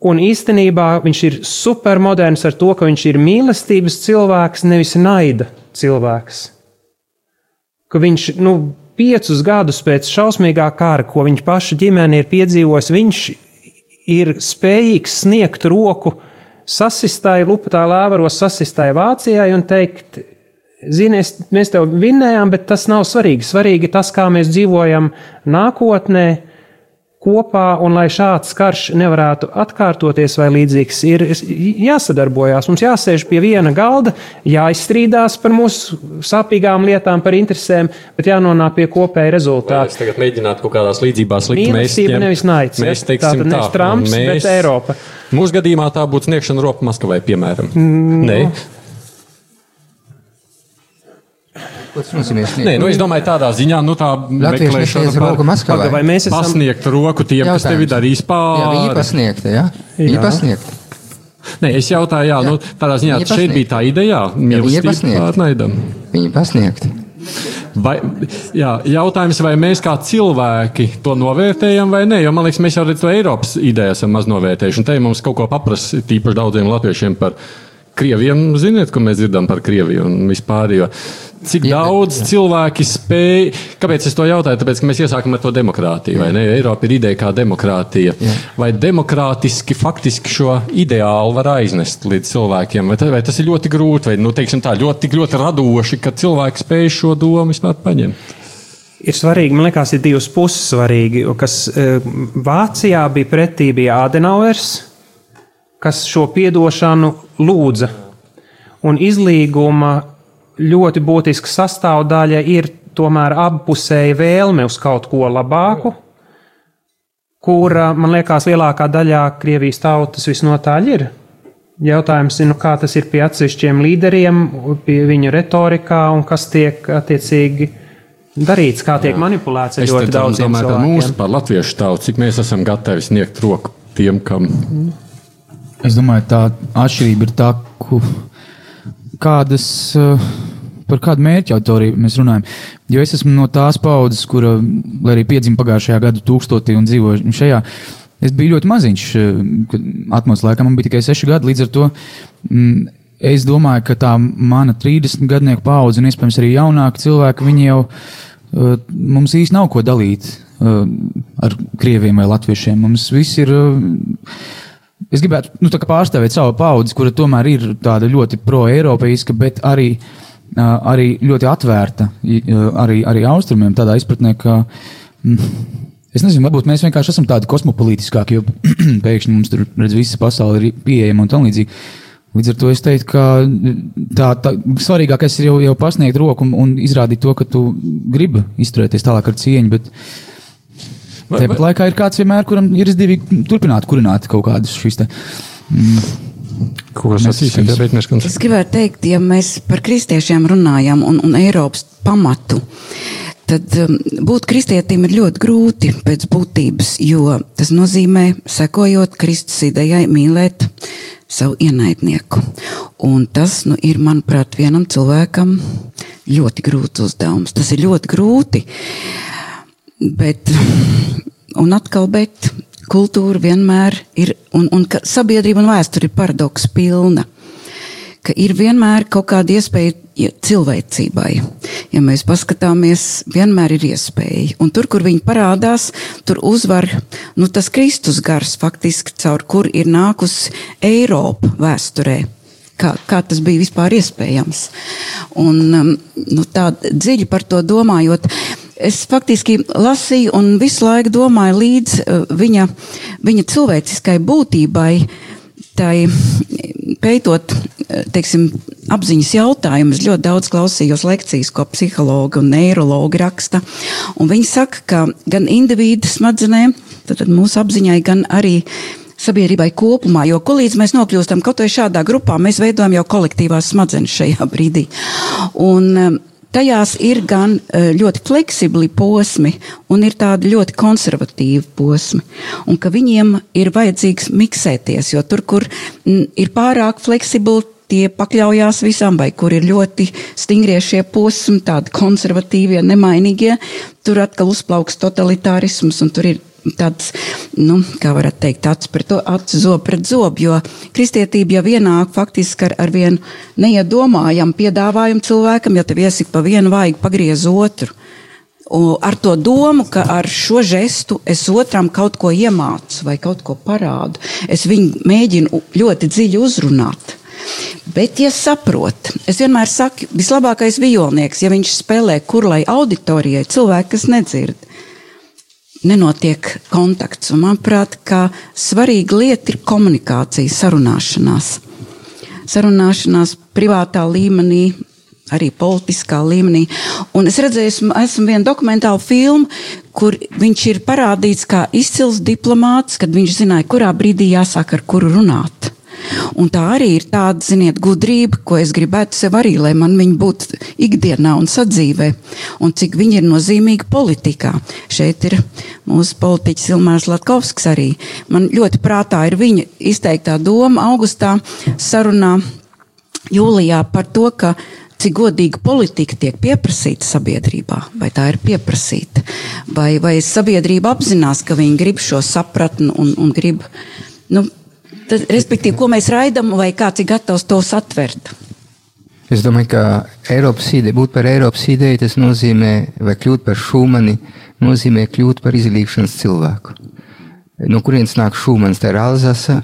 C: Un īstenībā viņš ir supermoderns ar to, ka viņš ir mīlestības cilvēks, nevis naida cilvēks. Ka viņš nu, piecus gadus pēc šausmīgā kara, ko viņa paša ģimene ir piedzīvojusi, viņš ir spējīgs sniegt roku sasistai, lupatā lēvaros sasistai Vācijai un teikt, Zini, es, mēs tev vinnējām, bet tas nav svarīgi. Svarīgi tas, kā mēs dzīvojam nākotnē kopā, un lai šāds karš nevarētu atkārtoties vai līdzīgs, ir jāsadarbojās. Mums jāsēž pie viena galda, jāizstrīdās par mūsu sāpīgām lietām, par interesēm, bet jānonāk pie kopēja rezultāta.
B: Mēs tagad mēģināt kaut kādās līdzībās likt
C: mēstību, nevis naids. Mēs teiksim tā, nevis Trumps, mēs, bet Eiropa.
B: Mūsu gadījumā tā būtu sniegšana ropa Maskavai, piemēram. Mm, Nē. No.
G: Ko tas nozīmē?
B: Nē, nu, es domāju, tādā ziņā, nu, tā
G: meklēšana par
C: roku Maskavai. Vai mēs
B: esam... pasniegt roku tiem, Jautājums. kas tevi darīs pāri?
G: Jā, viņi pasniegta, jā? Viņi pasniegta.
B: Nē, es jautāju, jā, jā. nu, tādā ziņā šeit bija tā ideja, mīlestība pār naidam.
G: Viņi pasniegta.
B: Vai, jā, jautājums, vai mēs kā cilvēki to novērtējam vai nē, jo man liekas, mēs jau to Eiropas ideju esam maz novērtējuši. Un te mums kaut ko paprasti, tīpaši daudziem latviešiem par Krieviem, ziniet, ko mēs dzirdam par Krieviju un vispār. Jo Cik jā, daudz jā. cilvēki spēj, kāpēc es to jautāju? Tāpēc, ka mēs iesākam ar to demokrātiju, jā. vai ne? Eiropa ir ideja kā demokrātija. Jā. Vai demokrātiski faktiski šo ideālu var aiznest līdz cilvēkiem? Vai, tā, vai tas ir ļoti grūti, vai nu, tā, ļoti, ļoti radoši, ka cilvēki spēj šo domu vispār paņemt?
C: Ir svarīgi, man liekas, ir divas puses svarīgi. Kas e, Vācijā bija pretī, bija Adenauers, kas šo piedošanu lūdza. Un izlīguma ļoti būtiska sastāvdaļa ir tomēr abpusēja vēlme uz kaut ko labāku, kura, man liekas, lielākā daļā Krievijas tautas visnotaļ ir. Jautājums ir, nu, kā tas ir pie atsevišķiem līderiem, pie viņu retorikā un kas tiek attiecīgi darīts, kā tiek Jā. manipulēts ar es ļoti daudziem
B: cilvēkiem. Es domāju, ka mūsu par latviešu tautu, cik mēs esam gatavi sniegt roku tiem, kam.
D: Es domāju, tā atšķirība ir tā, kādas. Uh, par kādu mērķu auditoriju mēs runājam. Jo es esmu no tās paudzes, kura, lai arī piedzima pagājušajā gadu tūkstotī un dzīvoju šajā, es biju ļoti maziņš, kad atmos laikam man bija tikai seši gadi, līdz ar to mm, es domāju, ka tā mana 30 gadnieku paudze un iespējams arī jaunāki cilvēki, viņi jau uh, mums īsti nav ko dalīt uh, ar krieviem vai latviešiem. Mums viss ir. Uh, es gribētu nu, pārstāvēt savu paudzi, kura tomēr ir tāda ļoti pro-eiropeiska, bet arī, uh, arī ļoti atvērta arī, arī austrumiem, tādā izpratnē, ka. Mm, Es nezinu, varbūt mēs vienkārši esam tādi kosmopolītiskāki, jo pēkšņi mums tur redz, visa pasaule ir pieejama un tā līdzīgi. Līdz ar to es teiktu, ka tā, tā svarīgākais ir jau, jau pasniegt roku un, un izrādīt to, ka tu gribi izturēties tālāk ar cieņu. Bet, Tāpat laikā ir kāds vienmēr, kuram ir izdevīgi turpināt kurināt kaut kādas šīs te. Mm,
B: Ko sacīsiet, Reitneškundze?
E: Es gribētu teikt, ja mēs par kristiešiem runājam un, un Eiropas pamatu, tad um, būt kristietim ir ļoti grūti pēc būtības, jo tas nozīmē, sekojot Kristus idejai, mīlēt savu ienaidnieku. Un tas nu, ir, manuprāt, vienam cilvēkam ļoti grūts uzdevums. Tas ir ļoti grūti. Bet, un atkal, bet kultūra vienmēr ir, un, un sabiedrība un vēsture ir paradoks pilna ka ir vienmēr kaut kāda iespēja cilvēcībai. Ja mēs paskatāmies, vienmēr ir iespēja. Un tur, kur viņi parādās, tur uzvar nu, tas Kristus gars, faktiski caur kur ir nākusi Eiropa vēsturē. Kā, kā tas bija vispār iespējams? Un, um, nu, tā dziļi par to domājot, es faktiski lasīju un visu laiku domāju līdz uh, viņa, viņa cilvēciskai būtībai, tai pētot teiksim, apziņas jautājumus. Ļoti daudz klausījos lekcijas, ko psihologi un neirologi raksta. Un viņi saka, ka gan individu smadzenēm, tad mūsu apziņai, gan arī sabiedrībai kopumā, jo ko līdz mēs nokļūstam kaut vai šādā grupā, mēs veidojam jau kolektīvās smadzenes šajā brīdī. Un, um, Tajās ir gan uh, ļoti fleksibli posmi, un ir tādi ļoti konservatīvi posmi. Un ka viņiem ir vajadzīgs miksēties, jo tur, kur m, ir pārāk fleksibli, tie pakļaujās visam, vai kur ir ļoti stingrie šie posmi, tādi konservatīvie, nemainīgie, tur atkal uzplauks totalitārisms un tur ir tāds, nu, kā varētu teikt, acis pret to, acis zobu pret zobu, jo kristietība jau ienāk faktiski ar, ar vienu neiedomājamu piedāvājumu cilvēkam, ja tev iesik pa vienu vajag pagriez otru. Un ar to domu, ka ar šo žestu es otram kaut ko iemācu vai kaut ko parādu. Es viņu mēģinu ļoti dziļi uzrunāt. Bet, ja saprot, es vienmēr saku, vislabākais violnieks, ja viņš spēlē kurlai auditorijai, cilvēki, kas nedzird, nenotiek kontakts. Un, manuprāt, svarīga lieta ir komunikācija, sarunāšanās. Sarunāšanās privātā līmenī, arī politiskā līmenī. Un es redzēju, esmu, esmu vienu dokumentālu filmu, kur viņš ir parādīts kā izcils diplomāts, kad viņš zināja, kurā brīdī jāsāk ar kuru runāt. Un tā arī ir tāda, ziniet, gudrība, ko es gribētu sev arī, lai man viņa būtu ikdienā un sadzīvē, un cik viņa ir nozīmīga politikā. Šeit ir mūsu politiķis Ilmārs Latkovskis arī. Man ļoti prātā ir viņa izteiktā doma augustā sarunā jūlijā par to, ka cik godīga politika tiek pieprasīta sabiedrībā, vai tā ir pieprasīta, vai, vai sabiedrība apzinās, ka viņi grib šo sapratni un, un grib nu, Tad, respektīvi, ko mēs raidām, vai kāds ir gatavs to satvert?
G: Es domāju, ka Eiropas ideja, būt par Eiropas ideju, tas nozīmē, vai kļūt par šūmani, nozīmē kļūt par izlīkšanas cilvēku. No kurienes nāk šūmans, tā ir Alzasa,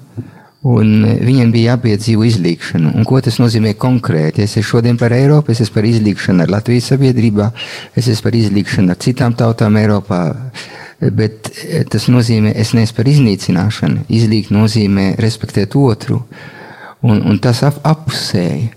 G: un viņiem bija jāpiedzīvo izlīkšanu. Un ko tas nozīmē konkrēti? Es esmu šodien par Eiropu, es esmu par izlīkšanu ar Latvijas sabiedrībā, es esmu par izlīkšanu ar citām tautām Eiropā bet eh, tas nozīmē, es neesmu par iznīcināšanu. Izlīgt nozīmē respektēt otru, un, un tas ap, apusēji.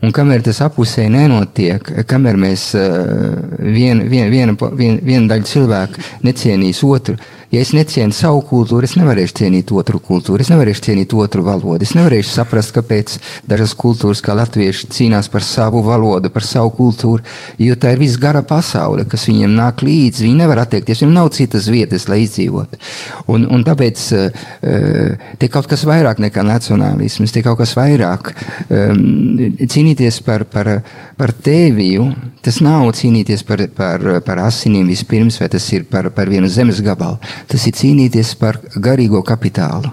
G: Un kamēr tas apusēji nenotiek, kamēr mēs uh, vien, vien, viena, vien, viena daļa cilvēku necienīs otru, Ja es necienu savu kultūru, es nevarēšu cienīt otru kultūru, es nevarēšu cienīt otru valodu. Es nevarēšu saprast, kāpēc dažas kultūras, kā latvieši, cīnās par savu valodu, par savu kultūru, jo tā ir viss gara pasaule, kas viņiem nāk līdzi. Viņi nevar attiekties, viņiem nav citas vietas, lai izdzīvotu. Un, un tāpēc uh, te kaut kas vairāk nekā nacionālisms, te kaut kas vairāk um, cīnīties par, par, par tēviju. Tas nav cīnīties par, par, par asinīm vispirms, vai tas ir par, par vienu zemes gabalu tas ir cīnīties par garīgo kapitālu.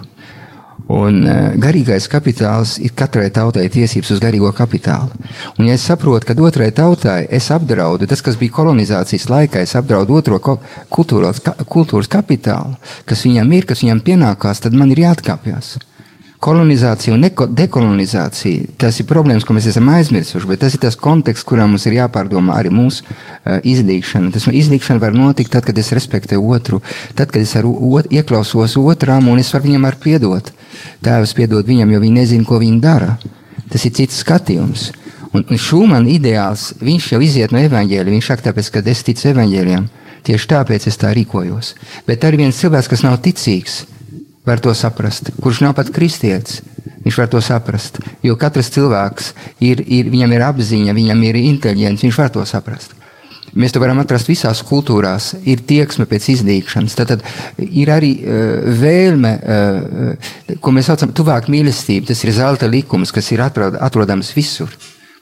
G: Un uh, garīgais kapitāls ir katrai tautai tiesības uz garīgo kapitālu. Un, ja es saprotu, ka otrai tautai es apdraudu, tas, kas bija kolonizācijas laikā, es apdraudu otro kultūras, kultūras kapitālu, kas viņam ir, kas viņam pienākās, tad man ir jāatkāpjas. Kolonizācija un dekolonizācija, tas ir problēmas, ko mēs esam aizmirsuši, bet tas ir tas konteksts, kurā mums ir jāpārdomā arī mūsu uh, izdīkšana. Tas izdīkšana var notikt tad, kad es respektēju otru, tad, kad es ot, ieklausos otram un es varu viņam ar piedot. Tēvs piedod viņam, jo viņi nezina, ko viņi dara. Tas ir cits skatījums. Un, un Šūmana ideāls, viņš jau iziet no evaņģēļa. Viņš saka, tāpēc, ka es ticu evaņģēļiem, tieši tāpēc es tā rīkojos. Bet arī viens cilvēks, kas nav ticīgs, var to saprast. Kurš nav pat kristietis, viņš var to saprast. Jo katrs cilvēks ir, ir viņam ir apziņa, viņam ir inteliģents, viņš var to saprast. Mēs to varam atrast visās kultūrās. Ir tieksme pēc izdīkšanas. Tad, tad ir arī uh, vēlme, uh, ko mēs saucam par tuvāk mīlestību. Tas ir zelta likums, kas ir atrod, atrodams visur.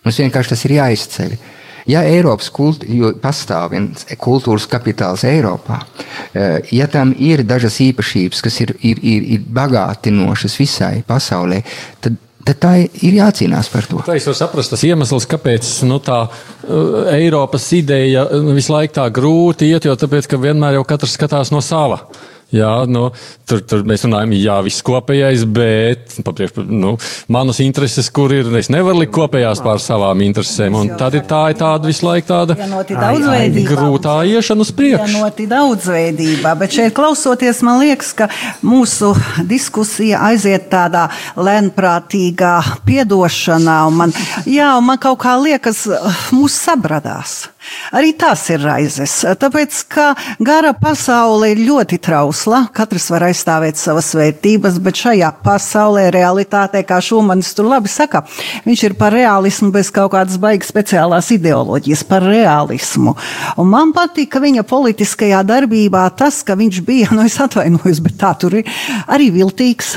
G: Mums vienkārši tas ir jāizceļ. Ja Eiropas kultūra pastāv kultūras kapitāls Eiropā, uh, ja tam ir dažas īpašības, kas ir, ir, ir, ir bagātinošas visai pasaulē, tad Tad tā ir jācīnās par to.
B: Tā varu saprast, tas iemesls, kāpēc nu, tā uh, Eiropas ideja uh, visu laiku tā grūti iet, jo tāpēc, ka vienmēr jau katrs skatās no sava. Jā, nu, tur, tur mēs runājam, jā, viss kopējais, bet papriekš, nu, manas intereses, kur ir, es nevaru likt kopējās pār savām interesēm. Un tad ir tā, ir tāda visu laiku tāda grūtā iešana uz priekšu.
F: Vienoti daudzveidībā, bet šeit klausoties, man liekas, ka mūsu diskusija aiziet tādā lēnprātīgā piedošanā, un man, jā, un man kaut kā liekas, mūs sabradās. Arī tas ir raizes. Tāpēc, ka gara pasaule ir ļoti trausla, katrs var aizstāvēt savas vērtības, bet šajā pasaulē, realitātē, kā Šumanis tur labi saka, viņš ir par realismu bez kaut kādas baigas speciālās ideoloģijas, par realismu. Un man patīk, ka viņa politiskajā darbībā tas, ka viņš bija, nu es atvainojos, bet tā tur ir arī viltīgs.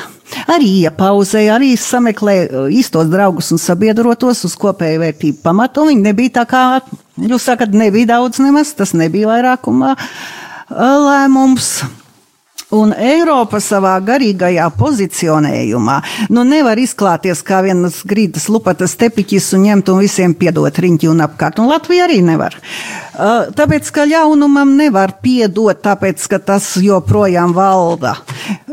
F: Arī iepauzēja, arī sameklēja uh, īstos draugus un sabiedrotos uz kopēju vērtību pamatu. Viņi nebija tā kā, jūs sakat, nebija daudz nemaz, tas nebija vairākumā uh, lēmums. Un Eiropa savā garīgajā pozicionējumā nu, nevar izklāties kā vienas grīdas lupatas tepiķis un ņemt un visiem piedot riņķi un apkārt. Un Latvija arī nevar. Uh, tāpēc, ka ļaunumam nevar piedot, tāpēc, ka tas joprojām valda.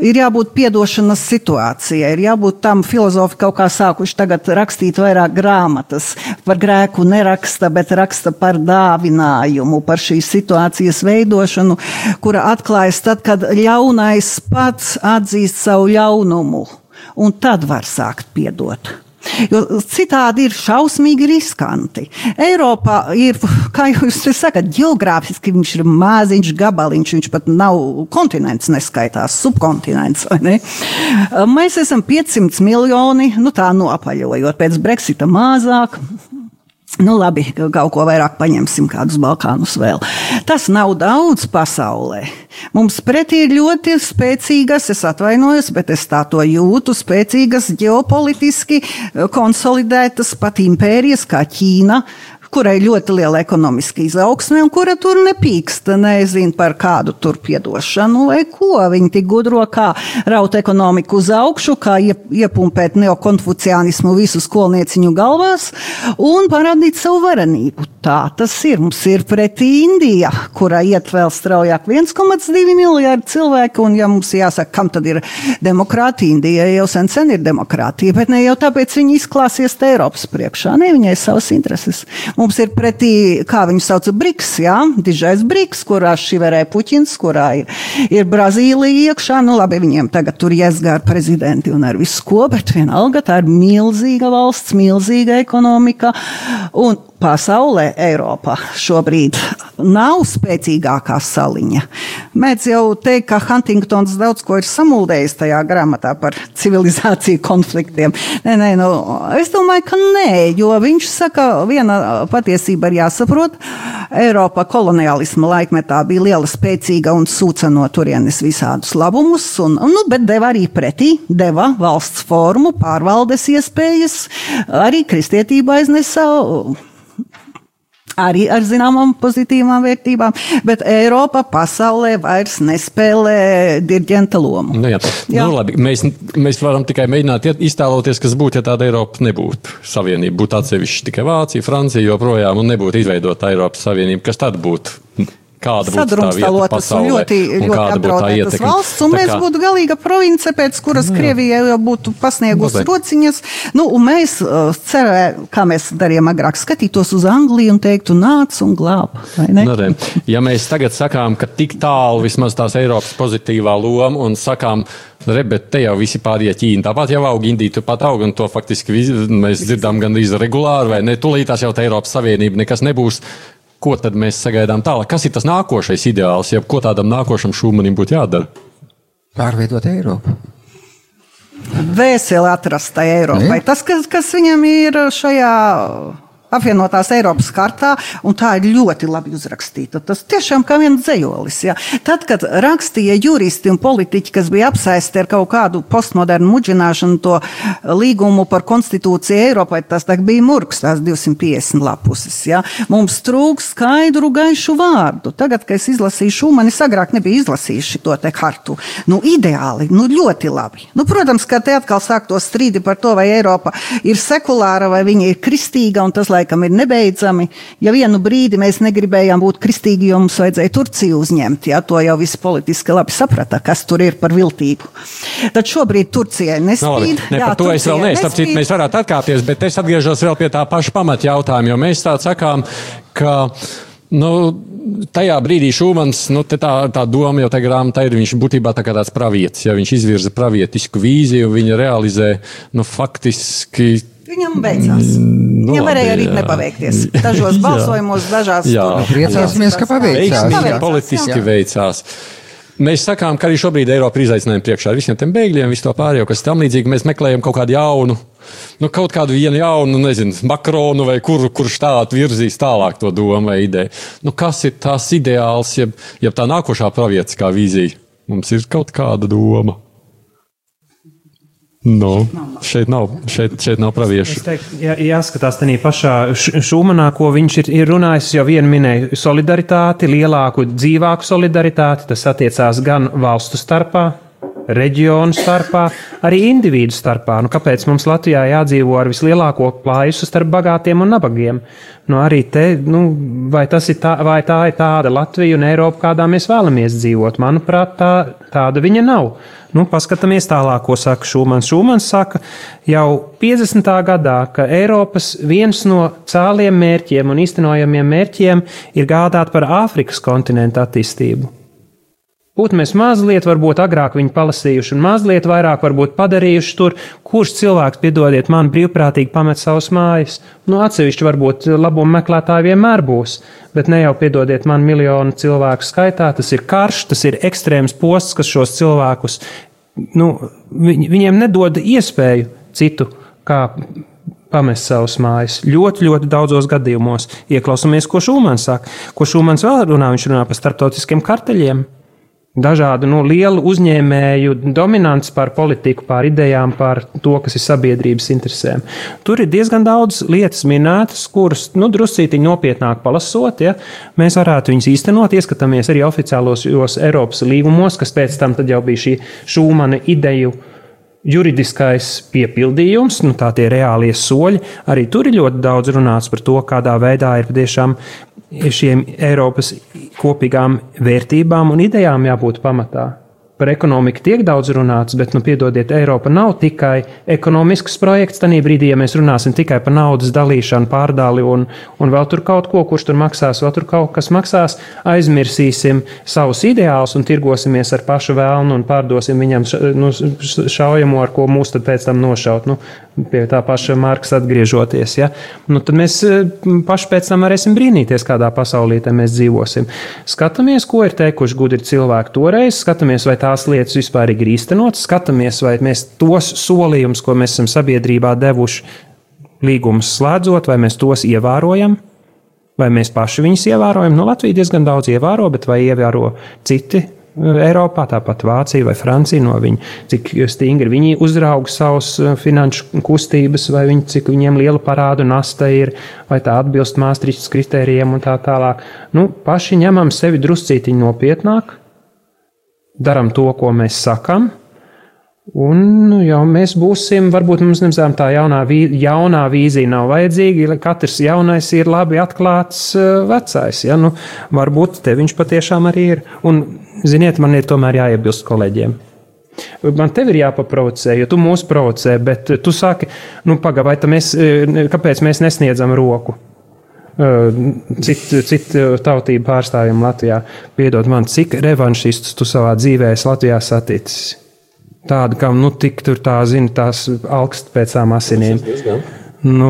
F: Ir jābūt piedošanas situācijai, ir jābūt tam filozofi kaut kā sākuši tagad rakstīt vairāk grāmatas. Par grēku neraksta, bet raksta par dāvinājumu, par šīs situācijas veidošanu, kura atklājas tad, kad ļaunais pats atzīst savu ļaunumu, un tad var sākt piedot. Jo citādi ir šausmīgi riskanti. Eiropā ir, kā jūs sakat, geogrāfiski viņš ir maziņš gabaliņš, viņš pat nav kontinents, neskaitās subkontinents. Ne? Mēs esam 500 miljoni, nu tā nopaļojot, pēc Brexita mazāk. Nu, labi, kaut ko vairāk paņemsim, kādus Balkānus vēl. Tas nav daudz pasaulē. Mums pretī ir ļoti spēcīgas, es atvainojos, bet es tā to jūtu, spēcīgas ģeopolitiski konsolidētas pat impērijas kā Ķīna, kurai ļoti liela ekonomiska izaugsme un kura tur nepīksta, nezinu par kādu tur piedošanu vai ko. Viņi tik gudro, kā raut ekonomiku uz augšu, kā iepumpēt neokonfuciānismu visu skolnieciņu galvās un parādīt savu varenību. Tā tas ir. Mums ir pretī Indija, kurā iet vēl straujāk 1,2 miljārdi cilvēku, un ja mums jāsaka, kam tad ir demokrātija, Indija jau sen, sen ir demokrātija, bet ne jau tāpēc viņi izklāsies Eiropas priekšā, ne viņai savas intereses. Mums ir pretī, kā viņu sauc, Briks, jā, dižais Briks, kurā šiverē Puķins, kurā ir, ir Brazīlija iekšā. Nu, labi, viņiem tagad tur iesgāra prezidenti un ar visu ko, bet vienalga tā ir milzīga valsts, milzīga ekonomika. Un pasaulē, Eiropā šobrīd nav spēcīgākā saliņa. Mēdz jau teikt, ka Huntingtons daudz ko ir samuldējis tajā grāmatā par civilizāciju konfliktiem. Nē, nē, nu, es domāju, ka nē, jo viņš saka, viena patiesība ir jāsaprot. Eiropa koloniālisma laikmetā bija liela, spēcīga un sūca no turienes visādus labumus, un, nu, bet deva arī pretī, deva valsts formu, pārvaldes iespējas, arī kristietība aiznesa arī ar zināmām pozitīvām vērtībām, bet Eiropa pasaulē vairs nespēlē diriģenta lomu.
B: Nu, jā. Jā. Nu, labi, mēs, mēs varam tikai mēģināt iztēloties, kas būtu, ja tāda Eiropa nebūtu. Savienība būtu atsevišķa tikai Vācija, Francija joprojām un nebūtu izveidota Eiropas Savienība. Kas tad būtu? Kāda būtu tā vieta pasaulē,
F: ļoti,
B: un
F: ļoti apdraudētas valsts, un
B: Tā
F: mēs
B: kā-
F: būtu galīga province, pēc kuras Krievija jau būtu pasniegusi
B: Noteikti.
F: rociņas. Nu, un mēs uh, cerējām, kā mēs darījām agrāk, skatītos uz Angliju un teiktu, nāc un glāb.
B: Nu, re. ja mēs tagad sakām, ka tik tālu vismaz tās Eiropas pozitīvā loma un sakām, re, bet te jau visi pārējie Ķīna tāpat jau aug, Indija turpat aug, un to faktiski vis- mēs dzirdām gandrīz regulāri, vai ne? Tūlītās jau tā Eiropas Savienība nekas nebūs. Ko tad mēs sagaidām tālāk? Kas ir tas nākošais ideāls, ja ko tādam nākošam šūmanim būtu jādara?
G: Pārveidot Eiropu.
F: Vēseli atrastai Eiropai.
G: Ne?
F: Tas, kas, kas viņam ir šajā apvienotās Eiropas kartā, un tā ir ļoti labi uzrakstīta. Tas tiešām kā viens dzējolis. Ja. Tad, kad rakstīja juristi un politiķi, kas bija apsaisti ar kaut kādu postmodernu muģināšanu, to līgumu par konstitūciju Eiropai, tas bija murgs, tās 250 lapuses. Ja. Mums trūks skaidru, gaišu vārdu. Tagad, kad es izlasīju šo, man agrāk nebija izlasījis šo te kartu. Nu, ideāli, nu, ļoti labi. Nu, protams, ka te atkal sāktos strīdi par to, vai Eiropa ir sekulāra vai viņa ir kristīga, un tas laikam ir nebeidzami. Ja vienu brīdi mēs negribējām būt kristīgi, jo mums vajadzēja Turciju uzņemt, ja, to jau visi politiski labi saprata, kas tur ir par viltību. Tad šobrīd Turcijai nespīd.
B: Ne,
F: Jā,
B: par to es vēl neesmu. Mēs varētu atkāpties, bet es atgriežos vēl pie tā paša pamata jautājuma, jo mēs tā sakām, ka. Nu, tajā brīdī Šumans, nu, tā, tā doma jau tajā grāmatā ir, viņš būtībā tā kā tāds pravietis, ja viņš izvirza pravietisku vīziju, viņa realizē, nu, faktiski
F: Viņam beidzās.
B: Nu,
F: Viņam varēja arī
B: jā.
F: nepaveikties. Dažos balsojumos, dažās tur-
G: Priecāsimies, ka paveicās.
B: veiksmīgi politiski
F: jā.
B: veicās. Mēs sakām, ka arī šobrīd Eiropa ir izaicinājumi priekšā ar visiem tiem bēgļiem, visu to pārējo, kas tam līdzīgi. Mēs meklējam kaut kādu jaunu, nu, kaut kādu vienu jaunu, nezinu, makronu vai kuru, kurš tādu virzīs tālāk to domu vai ideju. Nu, kas ir tās ideāls, jeb, jeb tā nākošā pravietiskā vīzija? Mums ir kaut kāda doma. Nu, šeit nav, šeit, šeit nav praviešu.
C: Teiktu, jā, jāskatās tādā pašā Š- Šumanā, ko viņš ir, ir runājis. Jau vienu minēju solidaritāti, lielāku, dzīvāku solidaritāti. Tas attiecās gan valstu starpā, reģionu starpā, arī individu starpā. Nu, kāpēc mums Latvijā jādzīvo ar vislielāko plājusu starp bagātiem un nabagiem? Nu, arī te, nu, vai, tā, vai tā ir tāda Latvija un Eiropa, kādā mēs vēlamies dzīvot? Manuprāt, tā, tāda viņa nav. Nu, paskatāmies tālāk, ko saka Šumans. Šumans saka jau 50. gadā, ka Eiropas viens no cēliem mērķiem un īstenojamiem mērķiem ir gādāt par Āfrikas kontinentu attīstību. Būtu mēs mazliet, varbūt agrāk viņu palasījuši, un mazliet vairāk varbūt padarījuši tur, kurš cilvēks, piedodiet, man brīvprātīgi pamet savus mājas. Nu, atsevišķi varbūt labumu meklētāji vienmēr būs, bet ne jau, piedodiet, man miljonu cilvēku skaitā. Tas ir karš, tas ir ekstrēms posts, kas šos cilvēkus, nu, viņ, viņiem nedod iespēju citu kā pamest savus mājas. Ļoti, ļoti daudzos gadījumos ieklausāmies, ko Šūmans saka. Ko Šūmans vēl runā? Viņš runā par starptautiskiem karteļiem. Dažādu nu, lielu uzņēmēju dominants pār politiku, pār idejām, pār to, kas ir sabiedrības interesēm. Tur ir diezgan daudz lietas minētas, kuras nu, druscītiņi nopietnāk palasot. Ja, mēs varētu viņus īstenot, ieskatāmies arī oficiālos Eiropas līgumos, kas pēc tam jau bija šī šūmana ideju juridiskais piepildījums, nu, tā tie reālie soļi. Arī tur ir ļoti daudz runāts par to, kādā veidā ir patiešām šiem Eiropas kopīgām vērtībām un idejām jābūt pamatā. Par ekonomiku tiek daudz runāts, bet, nu, piedodiet, Eiropa nav tikai ekonomisks projekts. Tanī brīdī, ja mēs runāsim tikai par naudas dalīšanu, pārdali un, un vēl tur kaut ko, kurš tur maksās, vēl tur kaut kas maksās, aizmirsīsim savus ideālus un tirgosimies ar pašu vēlnu un pārdosim viņam nu, šaujamo, ar ko mūs pēc tam nošaut. Nu, pie tā paša Marks atgriežoties. Ja? Nu, tad mēs eh, paši pēc tam varēsim brīnīties, kādā pasaulītē mēs dzīvosim. Skatāmies, ko ir teikuši gudri cilvēki toreiz, skatāmies, vai tās lietas vispār ir īstenotas, skatāmies, vai mēs tos solījumus, ko mēs esam sabiedrībā devuši, līgumus slēdzot, vai mēs tos ievērojam. Vai mēs paši viņus ievērojam? Nu, Latvija diezgan daudz ievēro, bet vai ievēro citi Eiropā, tāpat Vācija vai Francija, no viņa, cik stingri viņi uzrauga savus eh, finanšu kustības, vai viņi, cik viņiem liela parādu nasta ir, vai tā atbilst māstrītas kritērijiem un tā tālāk. Nu, paši ņemam sevi druscītiņi nopietnāk, darām to, ko mēs sakām, Un jau mēs būsim, varbūt mums nemazām tā jaunā, vī, jaunā vīzija nav vajadzīga. Katrs jaunais ir labi atklāts uh, vecais. Ja? Nu, varbūt te viņš patiešām arī ir. Un, ziniet, man ir tomēr jāiebilst kolēģiem. Man te ir jāpaprovocē, jo tu mūs provocē, bet tu saki, nu, pagaidi, mēs, kāpēc mēs nesniedzam roku? citu cit tautību pārstāvjiem Latvijā. Piedod man, cik revanšistus tu savā dzīvē esi Latvijā saticis? Tādu, kam nu tik tur tā, zina, tās augst pēc tām asinīm. Nu,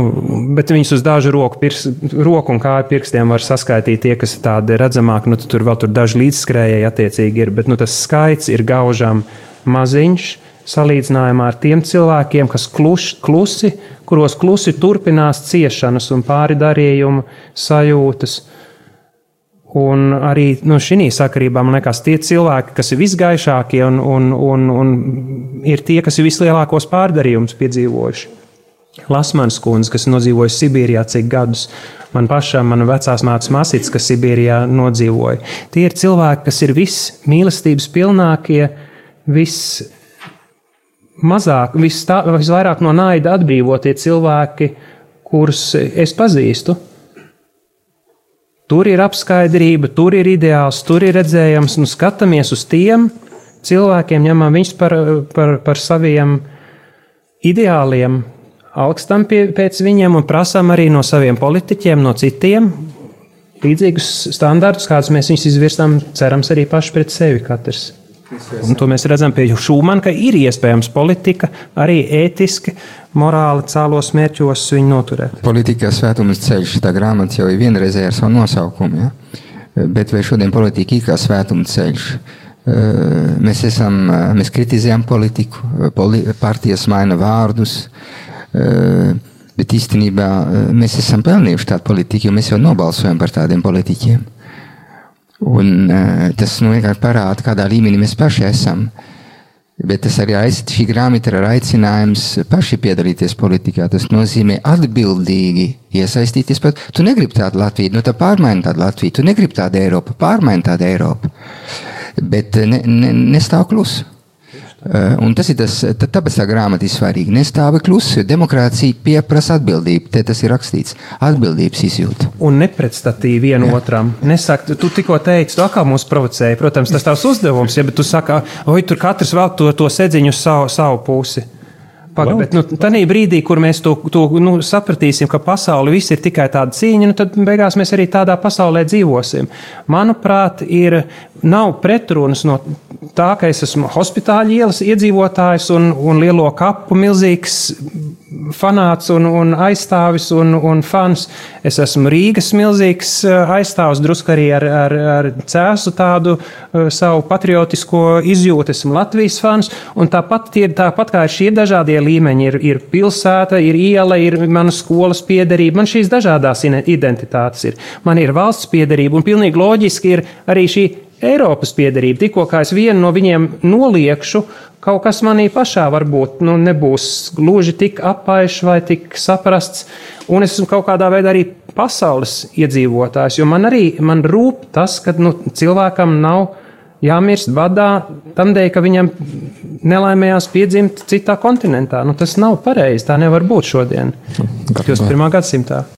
C: bet viņus uz dažu roku, pirks, roku un kāju pirkstiem var saskaitīt tie, kas ir tādi redzamāki. Nu, tur vēl tur daži līdzskrējēji attiecīgi ir, bet nu, tas skaits ir gaužām maziņš salīdzinājumā ar tiem cilvēkiem, kas kluši, klusi, kuros klusi turpinās ciešanas un pāridarījumu sajūtas. Un arī nu, šī sakarībā man liekas, tie cilvēki, kas ir visgaišākie un, un, un, un ir tie, kas ir vislielākos pārdarījumus piedzīvojuši. Lasmans kundze, kas nodzīvoja Sibīrijā cik gadus, man pašam, mana vecās mātes masīts, kas Sibīrijā nodzīvoja. Tie ir cilvēki, kas ir vismīlestības pilnākie, viss mazāk, tā, visvairāk no naida atbrīvotie cilvēki, kurus es pazīstu. Tur ir apskaidrība, tur ir ideāls, tur ir redzējams, un skatāmies uz tiem cilvēkiem, ņemam viņus par, par, par saviem ideāliem, augstam pie, pēc viņiem un prasām arī no saviem politiķiem, no citiem līdzīgus standartus, kādus mēs viņus izvirsām, cerams, arī paši pret sevi katrs. Un to mēs redzam pie Šūmana, ka ir iespējams politika arī ētiski, morāli cēlos mērķos viņu noturēt.
G: Politikā svētums ceļš, tā grāmata jau ir vienreizēja ar savu nosaukumu, ja? bet vai šodien politika ir kā svētuma ceļš? Mēs, esam, mēs kritizējam politiku, poli, partijas maina vārdus, bet īstenībā mēs esam pelnījuši tādu politiku, jo mēs jau nobalsojam par tādiem politiķiem. Un, uh, tas nu, vienkārši parāda, kādā līmenī mēs paši esam. Bet tas arī aiz, šī grāmata ir aicinājums paši piedalīties politikā. Tas nozīmē atbildīgi iesaistīties. Pat, tu negribi tādu Latviju, nu tā pārmaini tādu Latviju, tu negribi tādu Eiropu, pārmaini tādu Eiropu. Bet ne, ne, nestāv klusu. Uh, un tas ir tas, tāpēc tā grāmata ir svarīga. Nestāvi klusi, jo demokrātija pieprasa atbildību. Te tas ir rakstīts. Atbildības izjūta.
C: Un nepretstatīvi vienam otram. Nesakt, tu tikko teici, tu kā mūs provocēji. Protams, tas tavs uzdevums, ja, bet tu saki, oi, tur katrs vēl to, to sedziņu uz savu, savu pusi. Paga, bet nu, tādā brīdī, kur mēs to, to nu, sapratīsim, ka pasaule viss ir tikai tāda cīņa, nu, tad beigās mēs arī tādā pasaulē dzīvosim. Manuprāt, ir, nav pretrunas no tā, ka es esmu hospitāļa ielas iedzīvotājs un, un lielo kapu milzīgs fanāts un, un aizstāvis un, un fans. Es esmu Rīgas milzīgs eh, aizstāvis, drusku arī ar, ar, ar cēsu tādu uh, savu patriotisko izjūtu. Esmu Latvijas fans, tāpat, tie, tāpat kā ir šie dažādie līmeņi, ir, ir pilsēta, ir iela, ir mana skolas piederība. Man šīs dažādās identitātes ir. Man ir valsts piederība, un pilnīgi loģiski ir arī šī Eiropas piedarība. Tikko kā es vienu no viņiem noliekšu, kaut kas manī pašā varbūt nu, nebūs gluži tik apaišs vai tik saprasts, un es esmu kaut kādā veidā arī pasaules iedzīvotājs, jo man arī man rūp tas, ka nu, cilvēkam nav jāmirst badā tam dēļ, ka viņam nelaimējās piedzimt citā kontinentā. Nu, tas nav pareizi, tā nevar būt šodien, 21. gadsimtā.